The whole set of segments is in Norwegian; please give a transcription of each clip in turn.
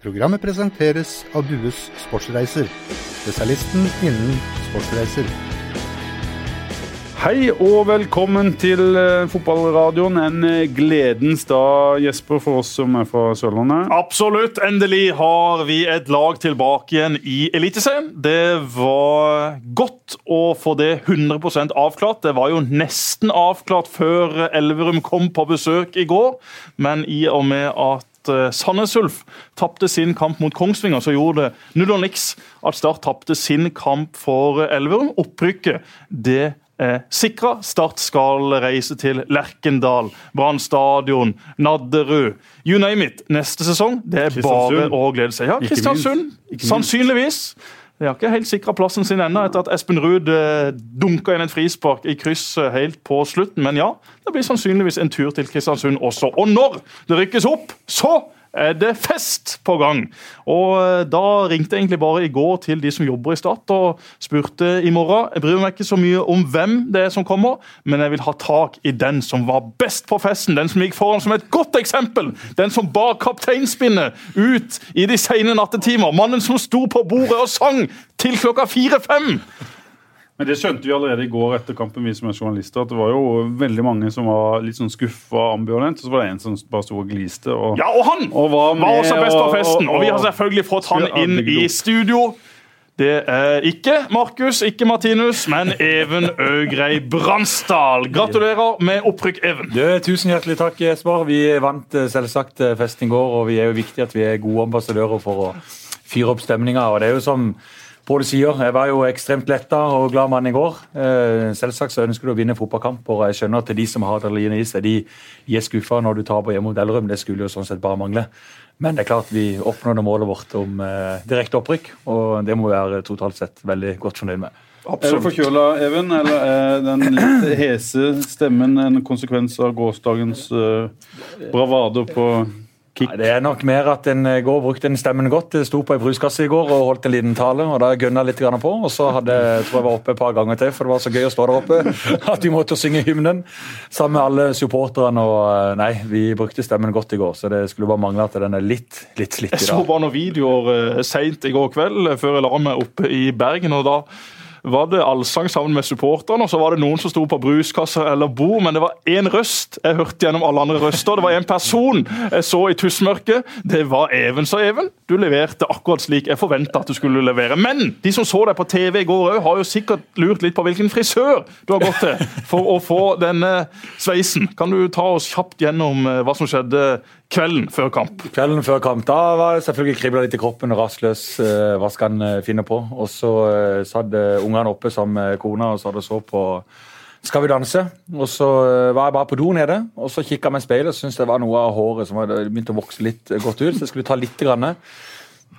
Programmet presenteres av Dues Sportsreiser, spesialisten innen sportsreiser. Hei og velkommen til eh, fotballradioen. En eh, gledens dag, Jesper, for oss som er fra Sørlandet. Absolutt. Endelig har vi et lag tilbake igjen i Eliteserien. Det var godt å få det 100% avklart. Det var jo nesten avklart før Elverum kom på besøk i går, men i og med at eh, Sandnes Ulf tapte sin kamp mot Kongsvinger, så gjorde det null og niks at Start tapte sin kamp for Elverum. Opprykket det er sikra. Start skal reise til Lerkendal, Brann stadion, Nadderud. You name it. Neste sesong det er bare å glede seg. Ja, Kristiansund. Sannsynligvis. De har ikke helt sikra plassen sin ennå, etter at Espen Ruud eh, dunka inn et frispark i krysset helt på slutten. Men ja, det blir sannsynligvis en tur til Kristiansund også. Og når det rykkes opp, så er det fest på gang. Og eh, Da ringte jeg egentlig bare i går til de som jobber i Stad og spurte i morgen. Jeg bryr meg ikke så mye om hvem det er som kommer, men jeg vil ha tak i den som var best på festen. Den som gikk foran som et godt eksempel. Den som bar kapteinspinnet ut i de sene nattetimer. Mannen som sto på bordet og sang til klokka fire-fem. Men det skjønte vi allerede i går etter kampen, vi som er journalister, at det var jo veldig mange som var litt sånn skuffa og ambivalent, og så var det en som bare sto og gliste. Og, Ja, og han og var, var også best på og- festen. Og vi har selvfølgelig fått han inn i studio. Det er ikke Markus, ikke Martinus, men Even Øgrei Bransdal. Gratulerer med opprykk, Even. Du, tusen hjertelig takk, Jesper. Vi vant eh, selvsagt eh, festen i går, og vi er jo viktig at vi er gode ambassadører for å fyre opp stemninga. Og det er jo som Pål sier, jeg var jo ekstremt letta og glad mann i går. Eh, Selvsagt så ønsker du å vinne fotballkamp, og jeg skjønner at de som har adrenalin i seg, de, de er skuffa når du taper hjemme mot Elrum. Det skulle jo sånn sett bare mangle. Men det er klart vi oppnådde målet vårt om eh, direkte opprykk, og det må vi være totalt sett veldig godt fornøyd med. Er du forkjøla, Even, eller er den litt hese stemmen en konsekvens av gårsdagens bravade bravader på? Nei, det er nok mer at en i går brukte den stemmen godt. Jeg sto på ei bruskasse i går og holdt en liten tale, og da gønna litt på. Og så hadde tror jeg var oppe et par ganger til, for det var så gøy å stå der oppe at vi måtte synge hymnen sammen med alle supporterne. Og eh, nei, vi brukte stemmen godt i går, så det skulle bare mangle at den er litt, litt slitt i dag. Jeg så bare noen videoer eh, seint i går kveld, eh, før jeg la meg oppe i Bergen. og da var det allsang sammen med supporterne, og så var det noen som sto på bruskasser eller bord, men det var én røst jeg hørte gjennom alle andre røster. Det var en person jeg så i tussmørket. Det var Even. Så Even, du leverte akkurat slik jeg forventa at du skulle levere. Men de som så deg på TV i går òg, har jo sikkert lurt litt på hvilken frisør du har gått til for å få denne sveisen. Kan du ta oss kjapt gjennom eh, hva som skjedde kvelden før kamp? Kvelden før kamp da var det selvfølgelig kribla litt i kroppen, rastløs. eh, Hva skal han eh, finne på? Og så eh, satt ungene oppe sammen med kona og så hadde så på Skal vi danse? Og så var jeg bare på do nede, og så kikka jeg meg i speilet og syntes det var noe av håret som hadde begynt å vokse litt godt ut, så jeg skulle ta litt. Grann.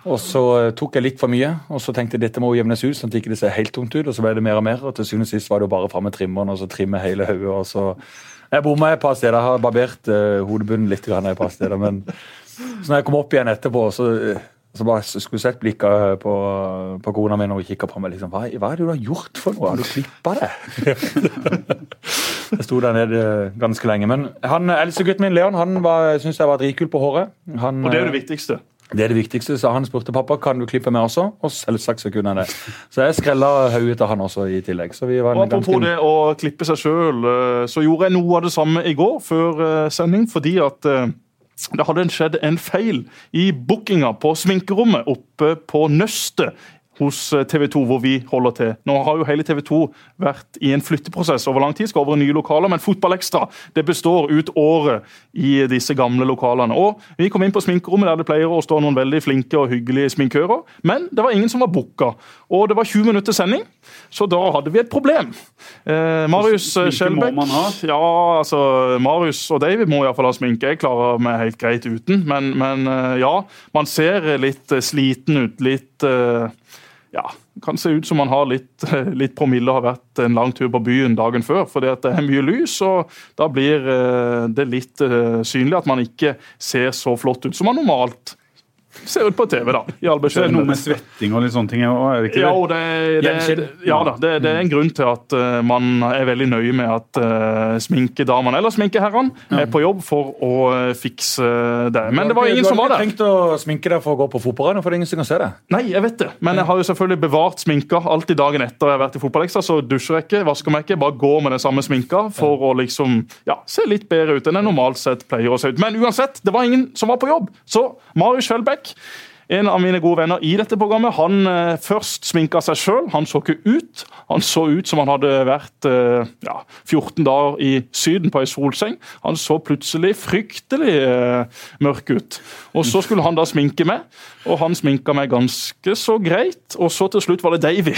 Og så tok jeg litt for mye, og så tenkte jeg dette må jevnes ut, sånn at det ikke ser helt tungt ut. Og så ble det mer og mer, og til syvende og sist var det jo bare fram med trimmeren og så trimme hele hodet. Jeg bomma et par steder. Jeg har barbert uh, hodebunnen litt grann et par steder. Men så når jeg kom opp igjen etterpå, så, så bare skulle sett blikket på, på kona mi når hun kikka på meg. liksom, hva, hva er det du har gjort for noe? Har du klippa det? jeg sto der nede ganske lenge. Men han, eldstegutten min, Leon, han var- syntes jeg var dritkul på håret. Han, Og det er jo det viktigste. Det er det viktigste, så han spurte pappa kan du klippe meg også. Og selvsagt så kunne han det. Så jeg skrella hodet av han også i tillegg. Så vi var Og Apropos ganske... det å klippe seg sjøl, så gjorde jeg noe av det samme i går før eh, sending. Fordi at eh, det hadde skjedd en feil i bookinga på sminkerommet oppe på Nøstet hos TV 2, hvor vi holder til. Nå har jo hele TV 2 vært i en flytteprosess over lang tid, skal over i nye lokaler, men Fotballekstra det består ut året i disse gamle lokalene. Og Vi kom inn på sminkerommet der det pleier å stå noen veldig flinke og hyggelige sminkører, men det var ingen som var booka. Og det var 20 minutter sending, så da hadde vi et problem. Eh, Marius Sminke Skjelbæk? Ja, altså Marius og David må iallfall ha sminke. Jeg klarer meg helt greit uten. Men, men eh, ja, man ser litt eh, sliten ut. Litt eh, Ja, kan se ut som man har litt, litt promille har vært en lang tur på byen dagen før. fordi det er mye lys, og da blir eh, det litt eh, synlig at man ikke ser så flott ut som man normalt ser ut på TV, da. i all Så er noe med svetting og litt sånne ting. Også, Er det ikke Ja, det? og det, det, ja da, det, det er en grunn til at eh, man er veldig nøye med at uh, sminkedamene eller sminkeherrene er på jobb for å eh, fikse det. Men det var ingen som var der. Du har ikke trengt å sminke deg for å gå på fotballrenn, for det er ingen som kan se det. Nei, jeg vet det, men jeg har jo selvfølgelig bevart sminka. Alltid dagen etter jeg har vært i fotballekstra, så dusjer jeg ikke, vasker meg ikke, bare går med den samme sminka for å liksom ja, se litt bedre ut enn jeg normalt sett pleier å se ut. Men uansett, det var ingen som var på jobb. Så Marius Skjelbæk, en av mine gode venner i dette programmet, han eh, først sminka seg sjøl. Han så ikke ut. Han så ut som han hadde vært eh, ja, 14 dager i Syden på ei solseng. Han så plutselig fryktelig eh, mørk ut. Og så skulle han da sminke meg, og han sminka meg ganske så greit. Og så til slutt var det Davy.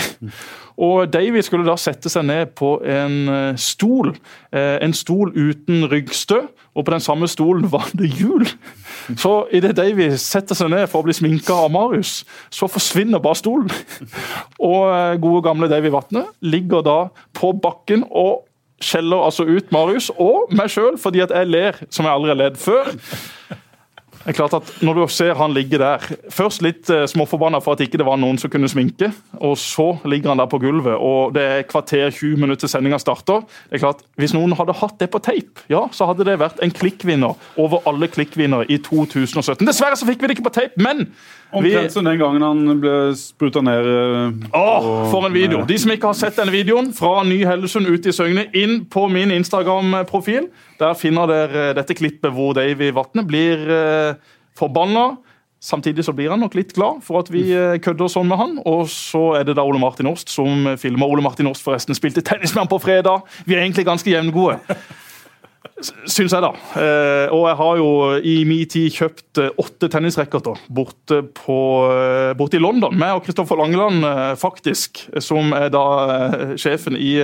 Og Davy skulle da sette seg ned på en eh, stol. En stol uten ryggstø, og på den samme stolen var det hjul. Så idet Davy setter seg ned for å bli sminka av Marius, så forsvinner bare stolen. Og eh, gode gamle Davy Vatne ligger da på bakken og skjeller altså ut Marius og meg sjøl fordi at jeg ler som jeg aldri har ledd før. Det er klart at Når du ser han ligge der, først litt eh, småforbanna for at ikke det var noen som kunne sminke, og så ligger han der på gulvet, og det er kvarter 20 minutter til sendinga starter. Det er klart, Hvis noen hadde hatt det på tape, ja, så hadde det vært en klikkvinner over alle klikkvinnere i 2017. Dessverre så fikk vi det ikke på tape, men Omtrent som den gangen han ble spruta ned eh, Åh, for en video! De som ikke har sett denne videoen, fra Ny-Hellesund ut i Søgne, inn på min Instagram-profil. Der finner dere eh, dette klippet hvor Davy Vatne blir eh, forbanna. Samtidig så blir han nok litt glad for at vi eh, kødder sånn med han. Og så er det da Ole Martin Årst som filmer. Ole Martin Årst forresten spilte tennis med han på fredag. Vi er egentlig ganske jevngode. Syns jeg, da. Eh, og jeg har jo i min tid kjøpt eh, åtte tennisracketer borte, eh, borte i London. Meg og Kristoffer Langeland, faktisk, som er da sjefen i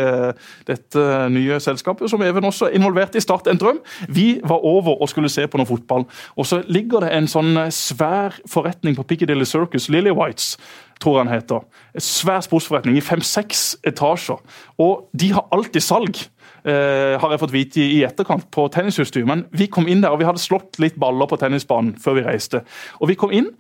dette nye selskapet, som Even også er involvert i Start en drøm. Vi var over og skulle se på noe fotball. Og så ligger det en sånn svær forretning på Piccadilly Circus, Lily Whites tror han heter. En svær sportsforretning i fem-seks etasjer. Og de har alltid salg. Eh, har jeg fått vite i, etterkant på tennisutstyr. Men vi kom inn der, og vi hadde slått litt baller på tennisbanen før vi reiste. Og vi kom inn,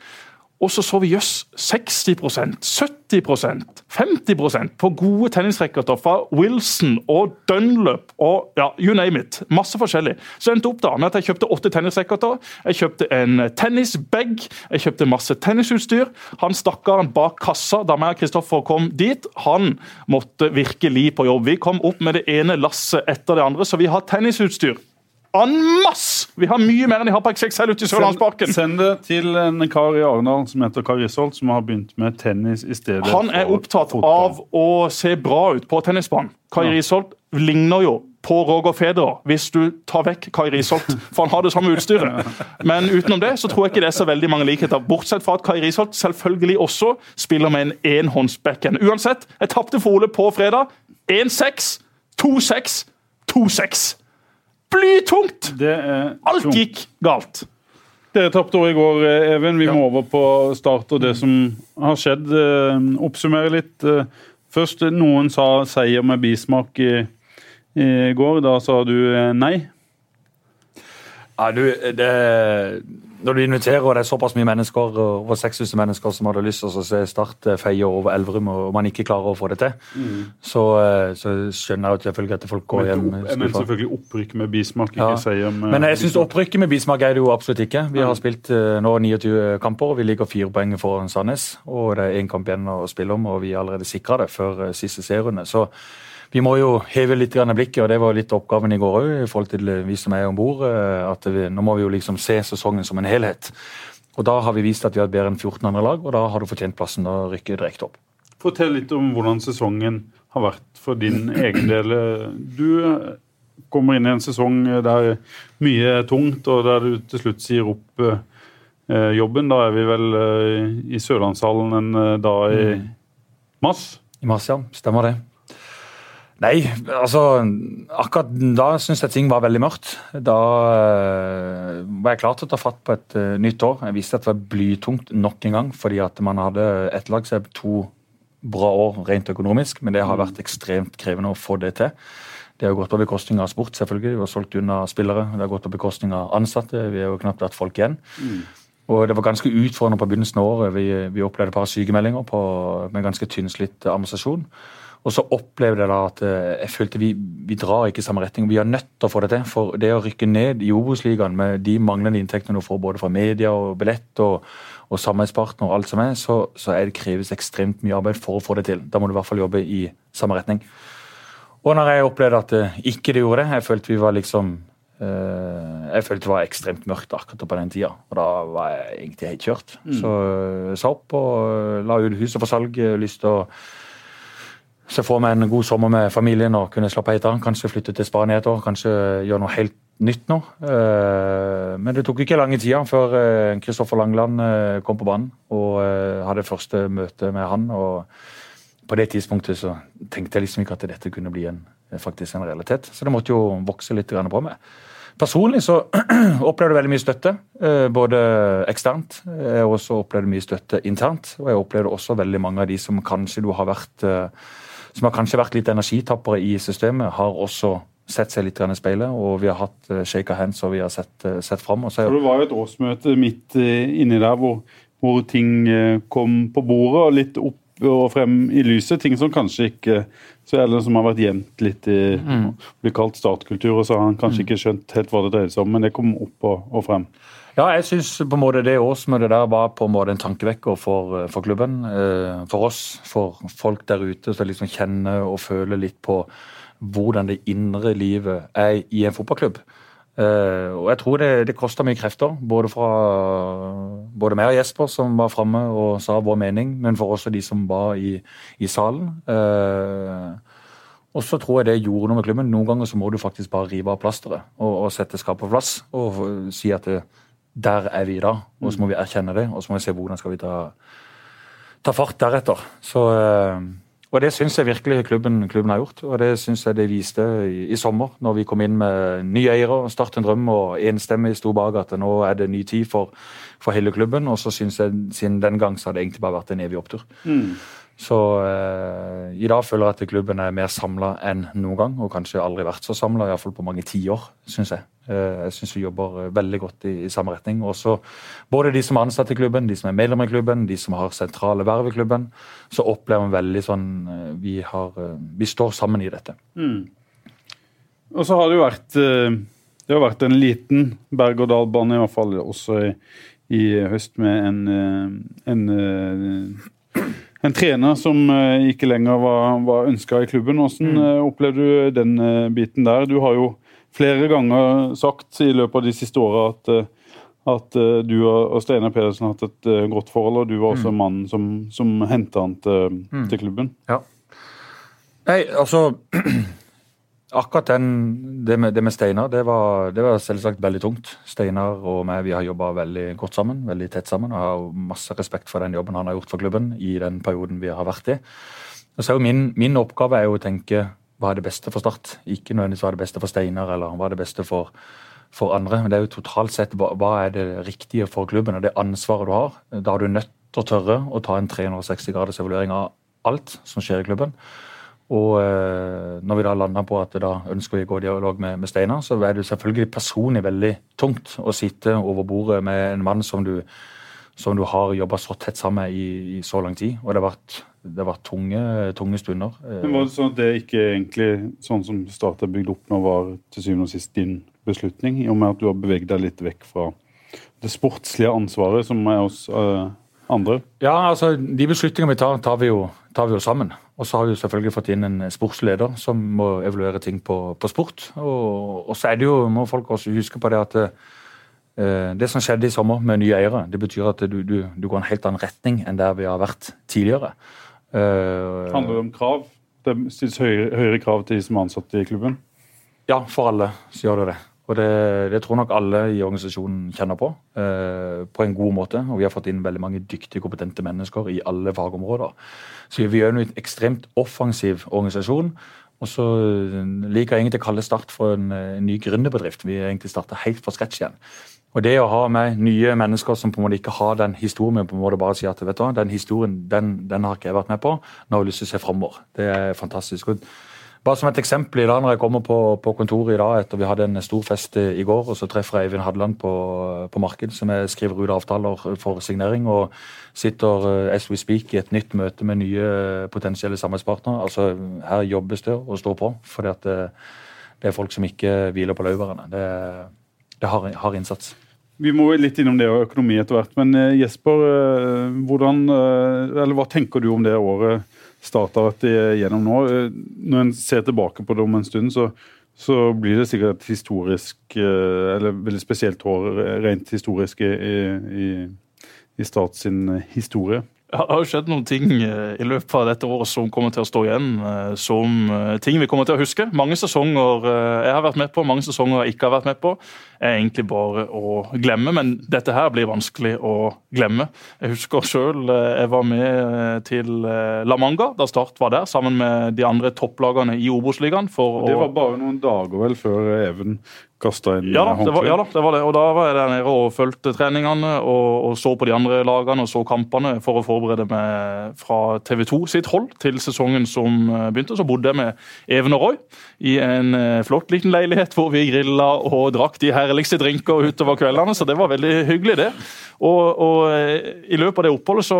og så så vi jøss 60% 70% 50% på gode tennisracketer fra Wilson og Dunlop og ja, you name it. Masse forskjellig. Så endte opp da med at jeg kjøpte åtte tennisracketer. Jeg kjøpte en tennisbag, jeg kjøpte masse tennisutstyr. Han stakkaren bak kassa da meg og Kristoffer kom dit, han måtte virkelig på jobb. Vi kom opp med det ene lasset etter det andre, så vi har tennisutstyr en masse! Vi har mye mer enn de har på XXL ute i Sørlandsparken. Send det til en kar i Arendal som heter Kari Risholt, som har begynt med tennis i stedet Han er opptatt fotball. av å se bra ut på tennisbanen. Kai Ja. Ligner jo på Roger Federer, hvis du tar vekk Kai Risholt, for han har det samme utstyret. Men utenom det så tror jeg ikke det er så veldig mange likheter. Bortsett fra at Kai Risholt selvfølgelig også spiller med en enhåndsbackhand. Uansett, jeg tapte for Ole på fredag. 1-6, 2-6, 2-6. Blytungt! Det er Alt tungt. gikk galt. Dere tapte òg i går, eh, Even. Vi må over på start og det som har skjedd. Eh, Oppsummere litt. Eh, Først, noen sa seier med bismak i, i går. Da sa du nei. Ja, du, det, når du inviterer og det er såpass mye mennesker, over 6000 mennesker som hadde lyst til å se Start eh, feie over Elverum, og man ikke klarer å få det til, så, eh, så skjønner jeg jo selvfølgelig at folk går hjem skuffa. Men selvfølgelig opprykk med bismak, ikke Ja. seier med Men jeg syns opprykket med bismak er det jo absolutt ikke. Vi har spilt eh, nå 29 kamper, og vi ligger fire poeng foran Sandnes. Og det er én kamp igjen å spille om, og vi er allerede sikra det før siste serierunde. Så vi må jo heve litt blikket, og det var litt oppgaven i går òg, i forhold til vi som er om bord. At vi, nå må vi jo liksom se sesongen som en helhet. Og da har vi vist at vi har bedre enn 14 andre lag, og da har du fortjent plassen å rykke direkte opp. Fortell litt om hvordan sesongen har vært for din egen del. Du eh, kommer inn i en sesong der mye er tungt, og der du til slutt sier opp eh, jobben. Da er vi vel eh, i Sørlandshallen en eh, dag i mars. I mars, ja. Stemmer det. Nei, altså Akkurat da syns jeg ting var veldig mørkt. Da eh, var jeg klar til å ta fatt på et eh, nytt år. Jeg visste at det var blytungt nok en gang, fordi at man hadde etterlagt seg to bra år rent økonomisk, men det har vært ekstremt krevende å få det til. Det har gått på bekostning av sport, selvfølgelig. Vi har solgt unna spillere. Det har gått på bekostning av ansatte. Vi har jo knapt hatt folk igjen. Og det var ganske utfordrende på begynnelsen av året. Vi, vi opplevde et par sykemeldinger på, med ganske tynnslitt administrasjon. Og så opplevde jeg da at eh, jeg følte vi, vi drar ikke i samme retning. Vi er nødt til å få det til. For det å rykke ned i Obos-ligaen med de manglende inntektene du får både fra media og billett og, og samarbeidspartner og alt som er, så, så er det kreves ekstremt mye arbeid for å få det til. Da må du i hvert fall jobbe i samme retning. Og når jeg opplevde at eh, ikke det gjorde det, jeg følte vi var liksom eh, jeg følte det var ekstremt mørkt akkurat på den tida, og da var jeg egentlig helt kjørt. Mm. Så jeg sa opp og la ut huset for salg. Lyst til å se får vi en god sommer med familien og kunne slappe av. Kanskje flytte til Spania et år, kanskje gjøre noe helt nytt nå. Eh, men det tok ikke lange tida før Kristoffer Langland kom på banen og hadde første møte med han. og på det tidspunktet så tenkte jeg liksom ikke at dette kunne bli en, faktisk en realitet. Så det måtte jo vokse litt på meg. Personlig så opplevde jeg veldig mye støtte, eh, både eksternt. Har også opplevd mye støtte internt. Og jeg opplevde også veldig mange av de som kanskje du har vært eh, som har kanskje vært litt energitappere i systemet, har også sett seg litt i speilet. Og vi har hatt eh, shake hands og vi har sett, sett fram. Så det var jo et årsmøte midt inni der hvor, hvor ting kom på bordet og litt opp og frem i lyset. Ting som kanskje ikke så er det som har vært gjemt litt i mm. blir kalt startkultur, og så har han kanskje mm. ikke skjønt helt hva det dreier seg om, men det kom opp og, og frem. Ja, jeg syns på en måte det årsmøtet der var på en måte en tankevekker for, for klubben. Eh, for oss, for folk der ute som liksom kjenner og føler litt på hvordan det indre livet er i en fotballklubb. Uh, og jeg tror det, det kosta mye krefter, både fra både meg og Jesper, som var framme og sa vår mening, men for også de som var i, i salen. Og så tror jeg det gjorde noe med klubben. Noen ganger så må du faktisk bare rive av plasteret og, og, sette skapet på plass og si at det, der er vi da, og så må vi erkjenne det, og så må vi se hvordan skal vi ta, ta fart deretter. Så uh, og Det syns jeg virkelig klubben, klubben, har gjort, og det syns jeg det viste i, i, sommer. Når vi kom inn med nye eiere, Start en drøm og enstemmig sto bak at nå er det ny tid for, for hele klubben. Og så syns jeg siden den gang så har det egentlig bare vært en evig opptur. Mm. Så eh, i dag føler jeg at klubben er mer samla enn noen gang, og kanskje aldri vært så samla, iallfall på mange tiår, syns jeg. Eh, jeg syns vi jobber eh, veldig godt i, i samme retning. Også både de som er ansatt i klubben, de som er medlemmer i klubben, de som har sentrale verv i klubben, så opplever vi veldig sånn eh, vi, har, vi står sammen i dette. Mm. Og så har det jo vært det har vært en liten berg-og-dal-bane, i hvert fall også i, i høst, med en, en en trener som eh, ikke lenger var, var ønska i klubben. Hvordan mm. Eh, opplevde du den eh, biten der? Du har jo flere ganger sagt i løpet av de siste åra at, at, du og Steinar Pedersen har hatt et godt forhold, og du var også mm. mannen som, som henta han til, mm. til klubben. Ja. Nei, altså Akkurat den, det, med, det med Steinar, det var, det var, selvsagt veldig tungt. Steinar og meg vi har jobba veldig godt sammen, veldig tett sammen. og har masse respekt for den jobben han har gjort for klubben i den perioden vi har vært i. Så min, min oppgave er jo å tenke hva er det beste for Start? Ikke nødvendigvis hva er det beste for Steinar eller hva er det beste for, for andre. Men det er jo totalt sett hva, hva er det riktige for klubben og det ansvaret du har. Da er du nødt til å tørre å ta en 360 graders evaluering av alt som skjer i klubben. Og eh, når vi da landa på at da ønsker vi å gå i dialog med, med Steinar, så er det selvfølgelig personlig veldig tungt å sitte over bordet med en mann som du, som du har jobba så tett sammen med i, i, så lang tid. Og det har vært, det har vært tunge, tunge, stunder. Men Var det sånn at det ikke egentlig, sånn som Start er bygd opp nå, var til syvende og sist din beslutning? I og med at du har beveget deg litt vekk fra det sportslige ansvaret som er hos uh, andre? Ja, altså de beslutningene vi tar, tar vi jo, tar vi jo sammen. Og så har vi selvfølgelig fått inn en sportsleder som må evaluere ting på, på sport. Og, og, så er det jo, må folk også huske på det at eh, det som skjedde i sommer med nye eiere, det betyr at du, du, du, går en helt annen retning enn der vi har vært tidligere. Eh, Handler det om krav? Det stilles høyere, høyere krav til de som er ansatte i klubben? Ja, for alle så gjør det det. Og det, det, tror nok alle i organisasjonen kjenner på, eh, på en god måte. Og vi har fått inn veldig mange dyktige, kompetente mennesker i alle fagområder. Så vi er en ekstremt offensiv organisasjon. Og så liker jeg egentlig å kalle Start for en, en ny gründerbedrift. Vi egentlig starta helt fra scratch igjen. Og det å ha med nye mennesker som på en måte ikke har den historien, på en måte bare si at vet du, den historien den, den har ikke jeg vært med på, nå har jeg lyst til å se framover. Det er fantastisk. Og Bare som et eksempel i dag når jeg kommer på, på kontoret i dag etter vi hadde en stor fest i går, og så treffer jeg Eivind Hadeland på, på Marked, som jeg skriver ut avtaler for signering. og Sitter uh, as we speak i et nytt møte med nye potensielle samarbeidspartnere. Altså, her jobbes det og står på. at det, det, er folk som ikke hviler på laurbærene. Det, det har, har, innsats. Vi må litt innom det og økonomi etter hvert. Men uh, Jesper, hvordan, hva tenker du om det året? Start vært gjennom nå. Eh, når en ser tilbake på det om en stund, så, så blir det sikkert et historisk eh, Eller veldig spesielt år rent historisk i, i, i Stats historie. Det har jo skjedd noen ting eh, i løpet av dette året som kommer til å stå igjen som ting vi kommer til å huske. Mange sesonger jeg har vært med på, mange sesonger jeg ikke har vært med på er egentlig bare å glemme, men dette her blir vanskelig å glemme. Jeg husker sjøl eh, jeg var med eh, til eh, La Manga da Start var der, sammen med de andre topplagene i Obos-ligaen. Det var bare noen dager vel før Even kasta inn ja da, det var, ja da, det var det. Og da var jeg der nede og fulgte treningene og, og, så på de andre lagene og så kampene for å forberede meg fra TV 2 sitt hold til sesongen som begynte. Så bodde jeg med Even og Roy i en flott liten leilighet hvor vi grilla og drakk de herligste drinker utover kveldene, så det var veldig hyggelig, det. Og, og eh, i løpet av det oppholdet så,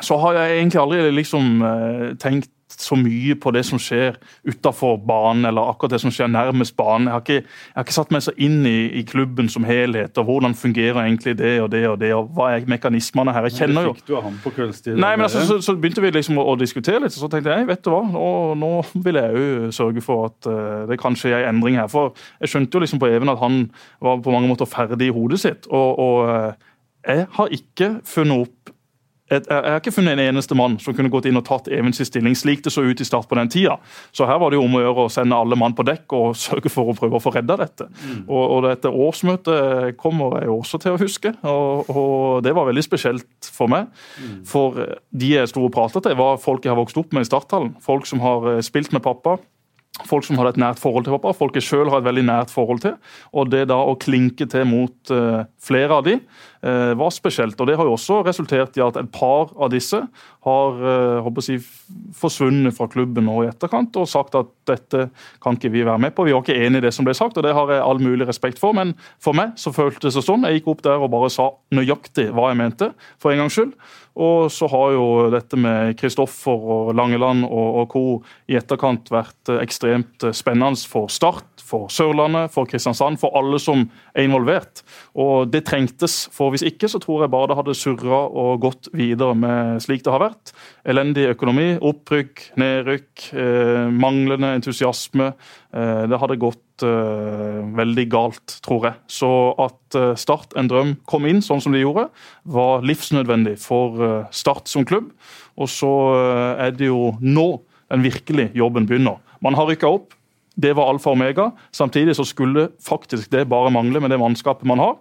så har jeg egentlig aldri liksom eh, tenkt så mye på det som skjer utafor banen, eller akkurat det som skjer nærmest banen. Jeg har ikke, jeg har ikke satt meg så inn i, i, klubben som helhet, og hvordan fungerer egentlig det og det og det, og hva er mekanismene her. Jeg kjenner jo Fikk du av ham på kveldstid? Nei, men altså, så, så, begynte vi liksom å, å, diskutere litt, og så tenkte jeg vet du hva, nå, nå vil jeg jo sørge for at uh, det kanskje er en endring her. For jeg skjønte jo liksom på Even at han var på mange måter ferdig i hodet sitt. og, og uh, jeg har ikke funnet opp jeg har ikke funnet en eneste mann som kunne gått inn og tatt Evens stilling, slik det så ut i start på den tida. Så her var det jo om å gjøre å sende alle mann på dekk og sørge for å prøve å få redda dette. Mm. Og, og, dette årsmøtet kommer jeg også til å huske, og, og det var veldig spesielt for meg. Mm. For de jeg sto og pratet til, var folk jeg har vokst opp med i starthallen. Folk som har eh, spilt med pappa. Folk som hadde et nært forhold til pappa, folk jeg sjøl har et veldig nært forhold til. Og det da å klinke til mot uh, flere av de, Eh, var spesielt. og Det har jo også resultert i at et par av disse har håper eh, jeg, forsvunnet fra klubben nå i etterkant og sagt at dette kan ikke vi være med på. Vi var ikke enig i det som ble sagt, og det har jeg all mulig respekt for. Men for meg så føltes det sånn. Jeg gikk opp der og bare sa nøyaktig hva jeg mente, for en gangs skyld. Og så har jo dette med Kristoffer og Langeland og, og co. i etterkant vært eh, ekstremt spennende for Start, for Sørlandet, for Kristiansand, for alle som er involvert. Og det trengtes. for Hvis ikke så tror jeg bare det hadde surra og gått videre med slik det har vært. Elendig økonomi, opprykk, nedrykk, eh, manglende entusiasme. Eh, det hadde gått eh, veldig galt, tror jeg. Så at eh, Start, en drøm, kom inn sånn som de gjorde, var livsnødvendig for eh, Start som klubb. Og så eh, er det jo nå den virkelige jobben begynner. Man har rykka opp. Det var alfa og omega. Samtidig så skulle faktisk det bare mangle med det mannskapet man har.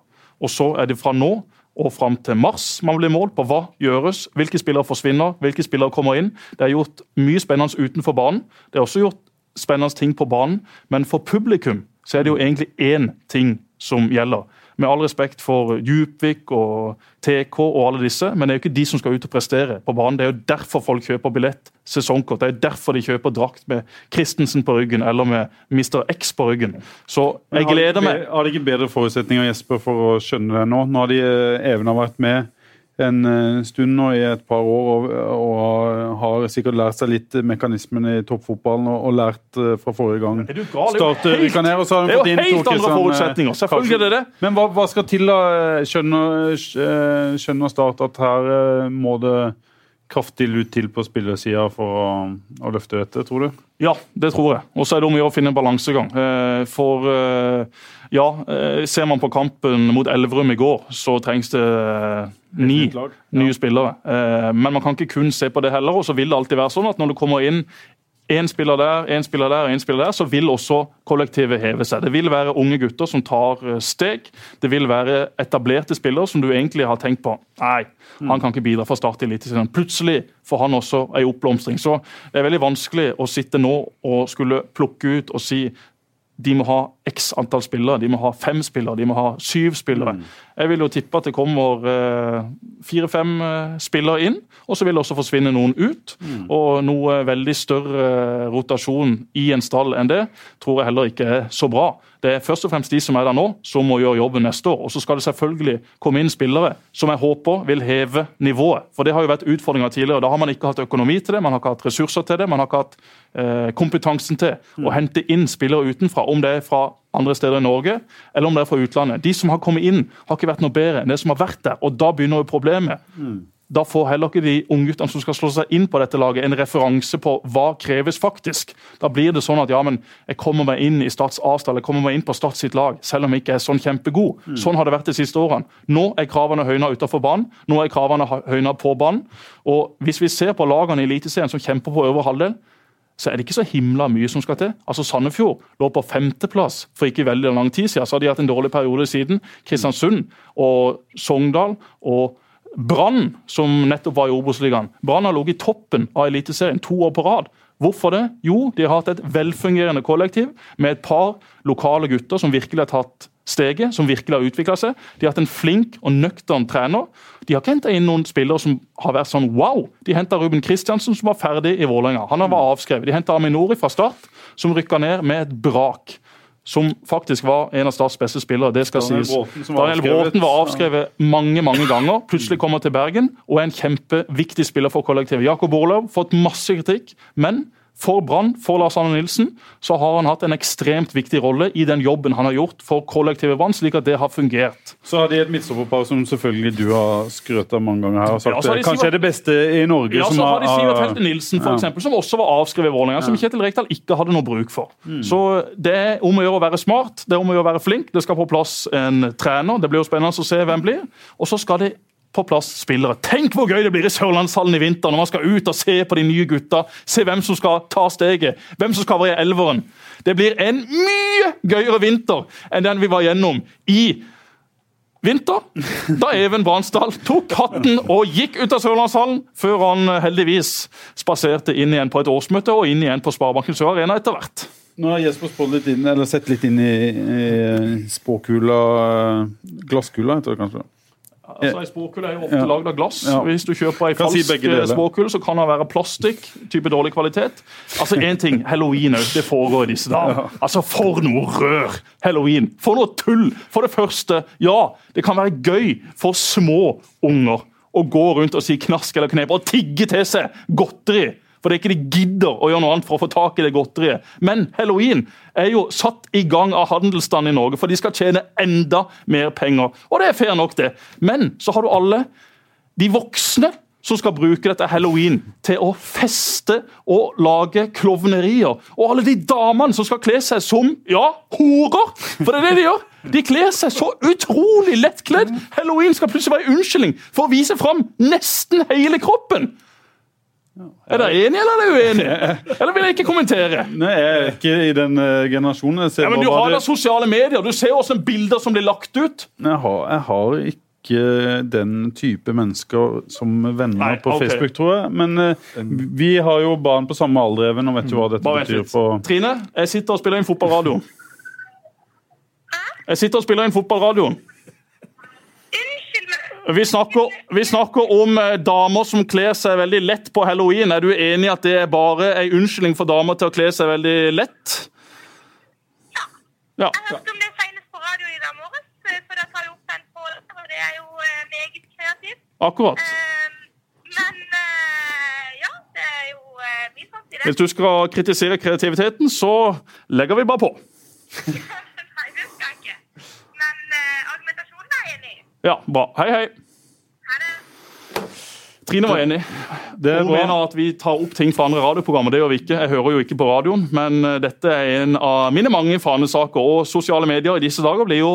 Og så er det fra nå og fram til mars man blir målt på hva gjøres, hvilke spillere forsvinner, hvilke spillere kommer inn. Det er gjort mye spennende utenfor banen. Det er også gjort spennende ting på banen, men for publikum så er det jo egentlig én ting som gjelder med all respekt for Djupvik og TK og alle disse, men det er jo ikke de som skal ut og prestere på banen. Det er jo derfor folk kjøper billett, sesongkort. Det er jo derfor de kjøper drakt med Christensen på ryggen eller med Mr. X på ryggen. Så jeg gleder meg. Har de ikke bedre forutsetninger Jesper, for å skjønne det nå? Nå har de eh, Even har vært med en eh, stund nå i et par år og, og, har sikkert lært seg litt mekanismene i toppfotballen og, og lært uh, fra forrige gang. Er du gal? Start, det er jo helt, ned, er jo helt andre forutsetninger. Selvfølgelig er det det. Men hva, hva skal til, da? Skjønner, skjønner Start at her må det kraftig lut til på spillersida for å, å, løfte dette, tror du? Ja, det tror jeg. Og så er det om å gjøre å finne en balansegang. For ja, ser man på kampen mot Elverum i går, så trengs det ni nye spillere. Eh, men man kan ikke kun se på det heller. og så vil det alltid være sånn at når det kommer inn én spiller der, én spiller der, én spiller der, så vil også kollektivet heve seg. Det vil være unge gutter som tar eh, steg. Det vil være etablerte spillere som du egentlig har tenkt på Nei, mm. han kan ikke bidra fra start i Eliteserien. Plutselig får han også en oppblomstring. Så det er veldig vanskelig å sitte nå og skulle plukke ut og si de må ha x antall spillere. De må ha fem spillere, de må ha syv spillere. Jeg vil jo tippe at det kommer eh, fire-fem eh, spillere inn, og så vil det også forsvinne noen ut. Og noe veldig større rotasjon i en stall enn det tror jeg heller ikke er så bra. Det er først og fremst de som er der nå, som må gjøre jobben neste år. Og så skal det selvfølgelig komme inn spillere som jeg håper vil heve nivået. For det har jo vært utfordringer tidligere. Da har man ikke hatt økonomi til det, man har ikke hatt ressurser til det, man har ikke hatt eh, kompetansen til å hente inn spillere utenfra. Om det er fra andre steder i Norge eller om det er fra utlandet. De som har kommet inn, har ikke vært noe bedre enn det som har vært der. Og da begynner jo problemet. Da får heller ikke de ungguttene som skal slå seg inn på dette laget, en referanse på hva kreves faktisk. Da blir det sånn at ja, men jeg kommer meg inn i Stats A-stall, jeg kommer meg inn på Stats sitt lag, selv om jeg ikke er sånn kjempegod. Sånn har det vært de siste årene. Nå er kravene høyna utenfor banen, nå er kravene høyna på banen. Og hvis vi ser på lagene i Eliteserien som kjemper på øvre halvdel, så er det ikke så himla mye som skal til. Altså Sandefjord lå på femteplass for ikke veldig lang tid siden. Så har de hatt en dårlig periode siden. Kristiansund og Sogndal og Brann, som nettopp var i Obos-ligaen. Brann har ligget i toppen av Eliteserien to år på rad. Hvorfor det? Jo, de har hatt et velfungerende kollektiv med et par lokale gutter som virkelig har tatt steget, som virkelig har utvikla seg. De har hatt en flink og nøktern trener. De har ikke henta inn noen spillere som har vært sånn wow. De henta Ruben Kristiansen, som var ferdig i Vålerenga. Han var avskrevet. De henta Aminori fra start, som rykka ned med et brak. Som faktisk var en av Starts beste spillere. det skal Daniel sies. Bråten var Daniel. Bråten var avskrevet mange mange ganger. Plutselig kommer til Bergen og er en kjempeviktig spiller for kollektivet. Jakob Orlov fått masse kritikk, men for Brann, for Lars Arne Nilsen, så har han hatt en ekstremt viktig rolle i den jobben han har gjort for kollektivet Brann, slik at det har fungert. Så har de et midtstopperpar som selvfølgelig du har skrøt av mange ganger her. og sagt Ja, de kanskje Sivert- er det beste i Norge. Ja, så har de Sivert har- Helte Nilsen, for Ja. eksempel, som også var avskrevet i Vålerenga, som Kjetil Rekdal ikke hadde noe bruk for. Så Det er om å gjøre å være smart, det er om å gjøre å være flink. Det skal på plass en trener. Det blir jo spennende å se hvem blir. Og så skal det på plass spillere. Tenk hvor gøy det blir i Sørlandshallen i vinter når man skal ut og se på de nye gutta. Se hvem som skal ta steget, hvem som skal være i elveren. Det blir en mye gøyere vinter enn den vi var gjennom i vinter, da Even Bransdal tok hatten og gikk ut av Sørlandshallen, før han eh, heldigvis spaserte inn igjen på et årsmøte og inn igjen på Sparebanken Sør Arena etter hvert. Nå har Jesper spådd litt inn, eller sett litt inn i, i spåkula Glasskula, heter det kanskje. Altså, Ei spåkule er jo ofte Ja. lagd av glass. Ja. Hvis du kjøper ei falsk si begge spåkule, så kan den være plastikk, type dårlig kvalitet. Altså én ting, halloween òg. Det foregår i disse dager. Altså, For noe rør! Halloween. For noe tull! For det første, ja, det kan være gøy for små unger å gå rundt og si knask eller knep og tigge til seg godteri. For det er ikke de gidder å gjøre noe annet for å få tak i det godteriet. Men halloween er jo satt i gang av handelsstanden i Norge, for de skal tjene enda mer penger. Og det er fair nok, det. Men så har du alle de voksne som skal bruke dette halloween til å feste og lage klovnerier. Og alle de damene som skal kle seg som ja, horer! For det er det de gjør. De kler seg så utrolig lettkledd. Halloween skal plutselig være unnskyldning for å vise fram nesten hele kroppen. Er dere enige eller er dere uenige? Eller vil jeg ikke kommentere? Nei, jeg er ikke i den uh, generasjonen. Jeg, ser Ja, men Du har da det- sosiale medier. Du ser også bilder som blir lagt ut. jeg, har, jeg har ikke den type mennesker som venner Nei, på okay. Facebook, tror jeg. Men uh, vi har jo barn på samme alder, Even, og vet jo hva dette Bare betyr for Trine, jeg sitter og spiller inn fotballradioen. Jeg sitter og spiller inn fotballradioen. Vi snakker, vi snakker om eh, damer som kler seg veldig lett på halloween. Er du enig i at det er bare en unnskyldning for damer til å kle seg veldig lett? Ja. Jeg hørte om det senest på radio i dag morges, eh, for da tar jo opp den på og det er jo eh, meget kreativt. Akkurat. Men ja, det er jo mye sant i det. Hvis du skal kritisere kreativiteten, så legger vi bare på. Ja, bra. Hei, hei. Ha det. Trine var enig. Det er Hun bra. mener at vi tar opp ting fra andre radioprogrammer. Det gjør vi ikke. Jeg hører jo ikke på radioen, men eh, dette er en av mine mange fanesaker. Og sosiale medier i disse dager blir jo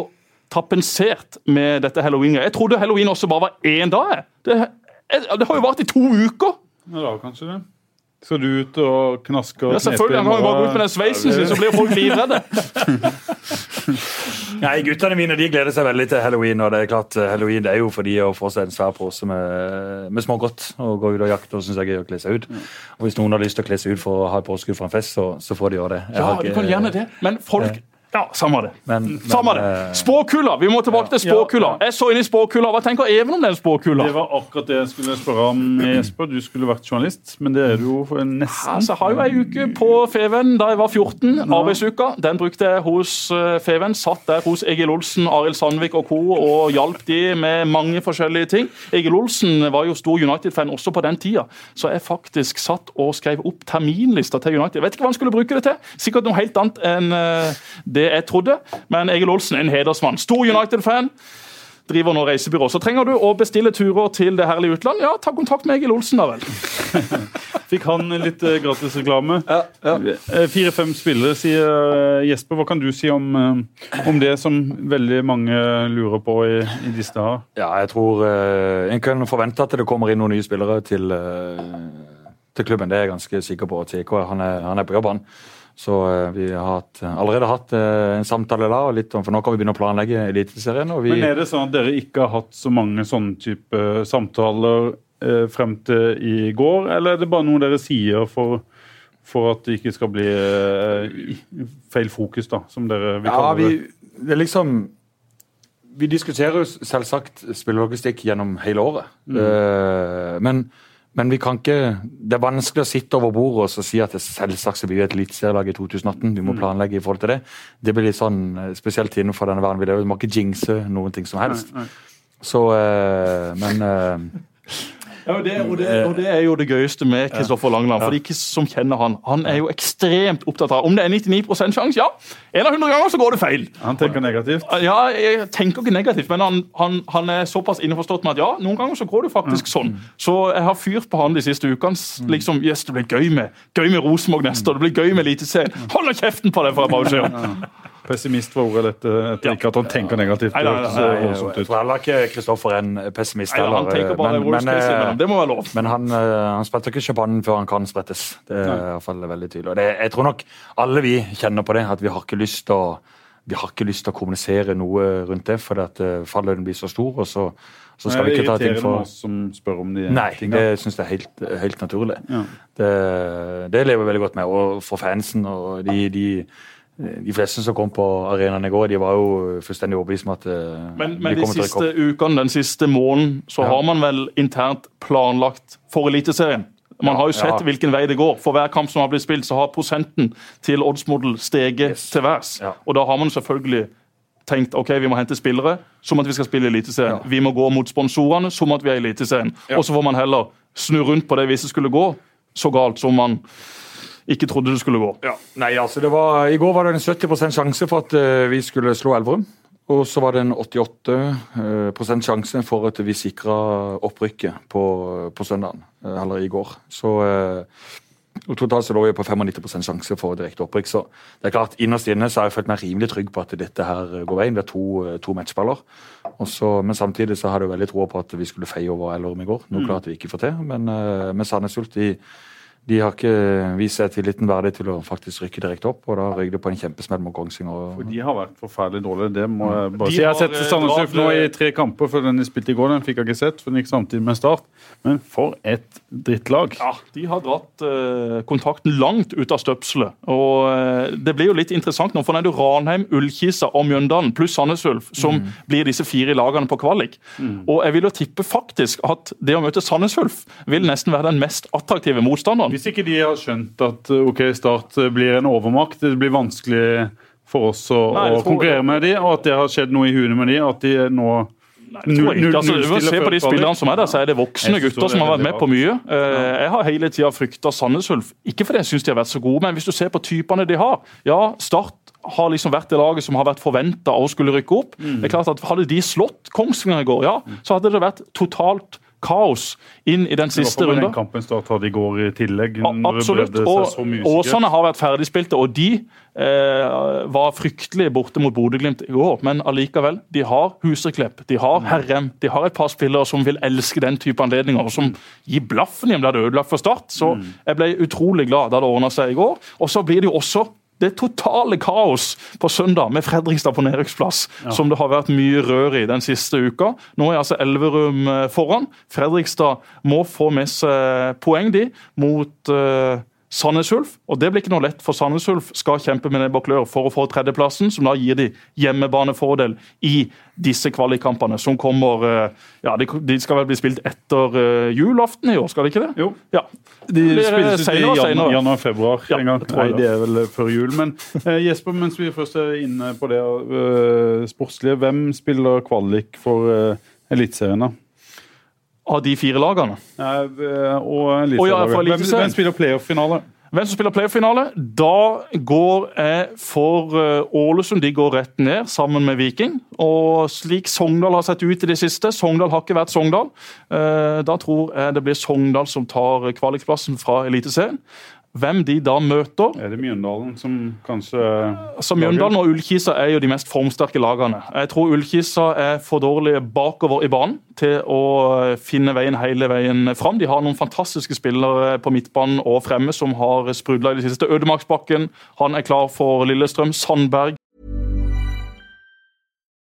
tapensert med dette halloween. Jeg trodde halloween også bare var én dag. Det, det har jo vart i to uker! Ja, da, kanskje det. Så du ut og knaske og Ja, selvfølgelig, Han kan jo bare gå ut med den sveisen sin, så blir folk livredde. Nei, Guttene mine de gleder seg veldig til halloween. og det er klart eh, Halloween det er jo for de å få seg en svær pose med, med smågodt og gå ut og jakte. og synes jeg er gøy å kle seg ut. Og Hvis noen har lyst til å kle seg ut for å ha et påskudd for en fest, så, så får de gjøre det. Jeg Ja, har du kan gjerne det. Men folk Ja, samme det. Men, men, Samme det. eh, Spåkula! Vi må tilbake til spåkula. Ja, ja. Jeg så inn i spåkula. Hva tenker Even om den spåkula? Det var akkurat det jeg skulle spørre om, Jesper. Du skulle vært journalist, men det er du jo nesten. Altså, jeg har jo ei uke på Feven da jeg var 14. Arbeidsuka. Den brukte jeg hos eh, Feven. Satt der hos Egil Olsen, Arild Sandvik og co. og hjalp de med mange forskjellige ting. Egil Olsen var jo stor United-fan også på den tida, så jeg faktisk satt og skrev opp terminlista til United. Jeg vet ikke hva han skulle bruke det til. Sikkert noe helt annet enn eh, det jeg trodde. Men Egil Olsen er en hedersmann. Stor United-fan. Driver nå reisebyrå. Så trenger du å bestille turer til det herlige utland, ja, ta kontakt med Egil Olsen, da vel. Fikk han litt gratisreklame? Ja, ja. Fire-fem spillere, sier eh, Jesper. Hva kan du si om, eh, om det som veldig mange lurer på i, i disse dager? Ja, jeg tror eh, en kan forvente at det kommer inn noen nye spillere til, eh, til klubben. Det er jeg ganske sikker på. TK han er, han er på jobb, han. Så eh, vi har hatt, allerede hatt eh, en samtale da, og litt om, for nå kan vi begynne å planlegge Eliteserien. vi- Men er det sånn at dere ikke har hatt så mange sånne type samtaler eh, frem til i går, eller er det bare noe dere sier for, for at det ikke skal bli eh, feil fokus, da, som dere vil Ja, kalle vi, det? det er liksom Vi diskuterer jo selvsagt spillelogistikk gjennom hele året. Eh, men, men vi kan ikke Det er vanskelig å sitte over bordet og så si at det selvsagt blir bli et eliteserielag i 2018. Vi må planlegge i forhold til det. Det blir litt sånn, eh, spesielt innenfor denne verden. Vi må ikke jinxe noen ting som helst. Så eh, Men eh, Ja, og, det, og, det, og det er jo det gøyeste med Kristoffer Langeland. For de som kjenner han, han er jo ekstremt opptatt av Om det er 99% sjanse, ja. En av 100 ganger så går det feil. Han tenker negativt. Ja, jeg tenker ikke negativt, men han, han, han er såpass innforstått med at ja, noen ganger så går det faktisk sånn. Så jeg har fyrt på han de siste ukene. Liksom, yes, det blir gøy med gøy med Rosenborg neste år, det blir gøy med Eliteserien. Hold nå kjeften på det, får jeg bare beskjed om. Pessimist var ordet dette, etter ikke at han tenker negativt. Nei, nei, nei, nei, hørtes nei, eh, jeg tror heller ikke Kristoffer er en pessimist. Nei, han tenker bare men- men, eh, imellom. Det må være lov. Men han, eh, han spretter ikke sjampanjen før han kan sprettes. Det er i hvert fall veldig tydelig. Og det, jeg tror nok alle vi kjenner på det, at vi har ikke lyst til å vi har ikke lyst til å kommunisere noe rundt det, for at fallhøyden blir så stor. og så, så skal vi ikke ta ting for oss som spør om de Nei, tingene. det syns jeg er helt, helt naturlig. Ja. Det, det lever jeg veldig godt med. Og for fansen og de, de, de fleste som kom på arenaen i går, de var jo fullstendig overbevist om at eh, Men, vi men de siste ukene, den siste måneden, så Ja. har man vel internt planlagt for Eliteserien. Man har jo sett Ja. hvilken vei det går. For hver kamp som har blitt spilt, så har prosenten til oddsmodell steget Yes. til værs. Ja. Og da har man selvfølgelig tenkt ok, vi må hente spillere som at vi skal spille Eliteserien. Vi må gå mot sponsorene som at vi er Eliteserien. Og så får man heller snu rundt på det hvis det skulle gå så galt som man ikke trodde det skulle gå. Ja. Nei, altså var, I går var det en 70 sjanse for at eh, vi skulle slå Elverum. Og så var det en 88 eh, sjanse for at vi sikra opprykket på, på søndagen. eh, Eller i går. Så og Totalt så lå vi på 95% sjanse for direkte opprykk. Så det er klart, innerst inne så har jeg følt meg rimelig trygg på at dette her går veien. Det er to, to matchballer. Også, men samtidig så hadde jeg veldig tro på at vi skulle feie over Elverum i går. Noe klart vi ikke får til. Men med Sandnes Ulf de har ikke vist seg tilliten verdig til å faktisk rykke direkte opp. Og da røyk det på en kjempesmell mot Kongsvinger. For de har vært forferdelig dårlige. Det må jeg bare De si. Jeg har sett eh, Sandnes Ulf nå i tre kamper, for den de spilte i går, den fikk jeg ikke sett. For den gikk samtidig med Start. Men for et drittlag. Ja, De har dratt eh, kontakten langt ut av støpselet. Og eh, Det blir jo litt interessant nå, for nå er det Ranheim, Ullkisa og Mjøndalen pluss Sandnes Ulf som blir disse fire lagene på kvalik. Og jeg vil jo tippe faktisk at det å møte Sandnes Ulf vil nesten være den mest attraktive motstanderen. Hvis ikke de har skjønt at ok, Start blir en overmakt, det blir vanskelig for oss å, Nei, å konkurrere med de, og at det har skjedd noe i huene med de, at de nå Jeg tror ikke, altså, se på de spillerne som er der, så er det voksne gutter som har vært med på mye. Eh, Jeg har hele tida frykta Sandnes Ulf. Ikke fordi jeg syns de har vært så gode, men hvis du ser på typene de har. Ja, Start har liksom vært det laget som har vært forventa å skulle rykke opp. Mm. Det er klart at Hadde de slått Kongsvinger i går, ja, så hadde det vært totalt kaos inn i den siste runden. den kampen startet i går i tillegg. Absolutt. Og. Åsane har vært ferdigspilte, og de eh, var fryktelig borte mot Bodø-Glimt i går. Men allikevel, de har Huseklepp, de har Herrem, de har et par spillere som vil elske den type anledninger, og som gir blaffen i om det hadde ødelagt for Start. Så jeg ble utrolig glad da det ordna seg i går. Og så blir det jo også det totale kaos på søndag med Fredrikstad på nedrykksplass, som det har vært mye rør i den siste uka. Nå er altså Elverum eh, foran. Fredrikstad må få med seg poeng, de, mot eh, Sandnes Ulf. Og det blir ikke noe lett, for Sandnes Ulf skal kjempe med nebb og klør for å få tredjeplassen, som da gir de hjemmebanefordel i disse kvalikkampene, som kommer eh, Ja, de skal vel bli spilt etter uh, julaften i år, skal de ikke det? Jo. Ja. De eh, spilles ut i januar-februar Ja, en gang. Nei, det er vel før jul. Men eh, Jesper, mens vi først er inne på det eh, sportslige, hvem spiller kvalik for eh, Eliteserien? da? Av de fire lagene. Eh, og Å Eliteserielaget. hvem, hvem spiller playoff-finale? Hvem som spiller playoff-finale? Da går jeg for eh, Ålesund. De går rett ned, sammen med Viking. Og slik Sogndal har sett ut i det siste Sogndal har ikke vært Sogndal. eh, Da tror jeg det blir Sogndal som tar kvalikplassen fra Eliteserien. Hvem de da møter Er det Mjøndalen som kanskje Så Mjøndalen og Ullkisa er jo de mest formsterke lagene. Jeg tror Ullkisa er for dårlige bakover i banen til å eh, finne veien hele veien fram. De har noen fantastiske spillere på midtbanen og fremme som har sprudla i det siste. Ødemarksbakken han er klar for Lillestrøm. Sandberg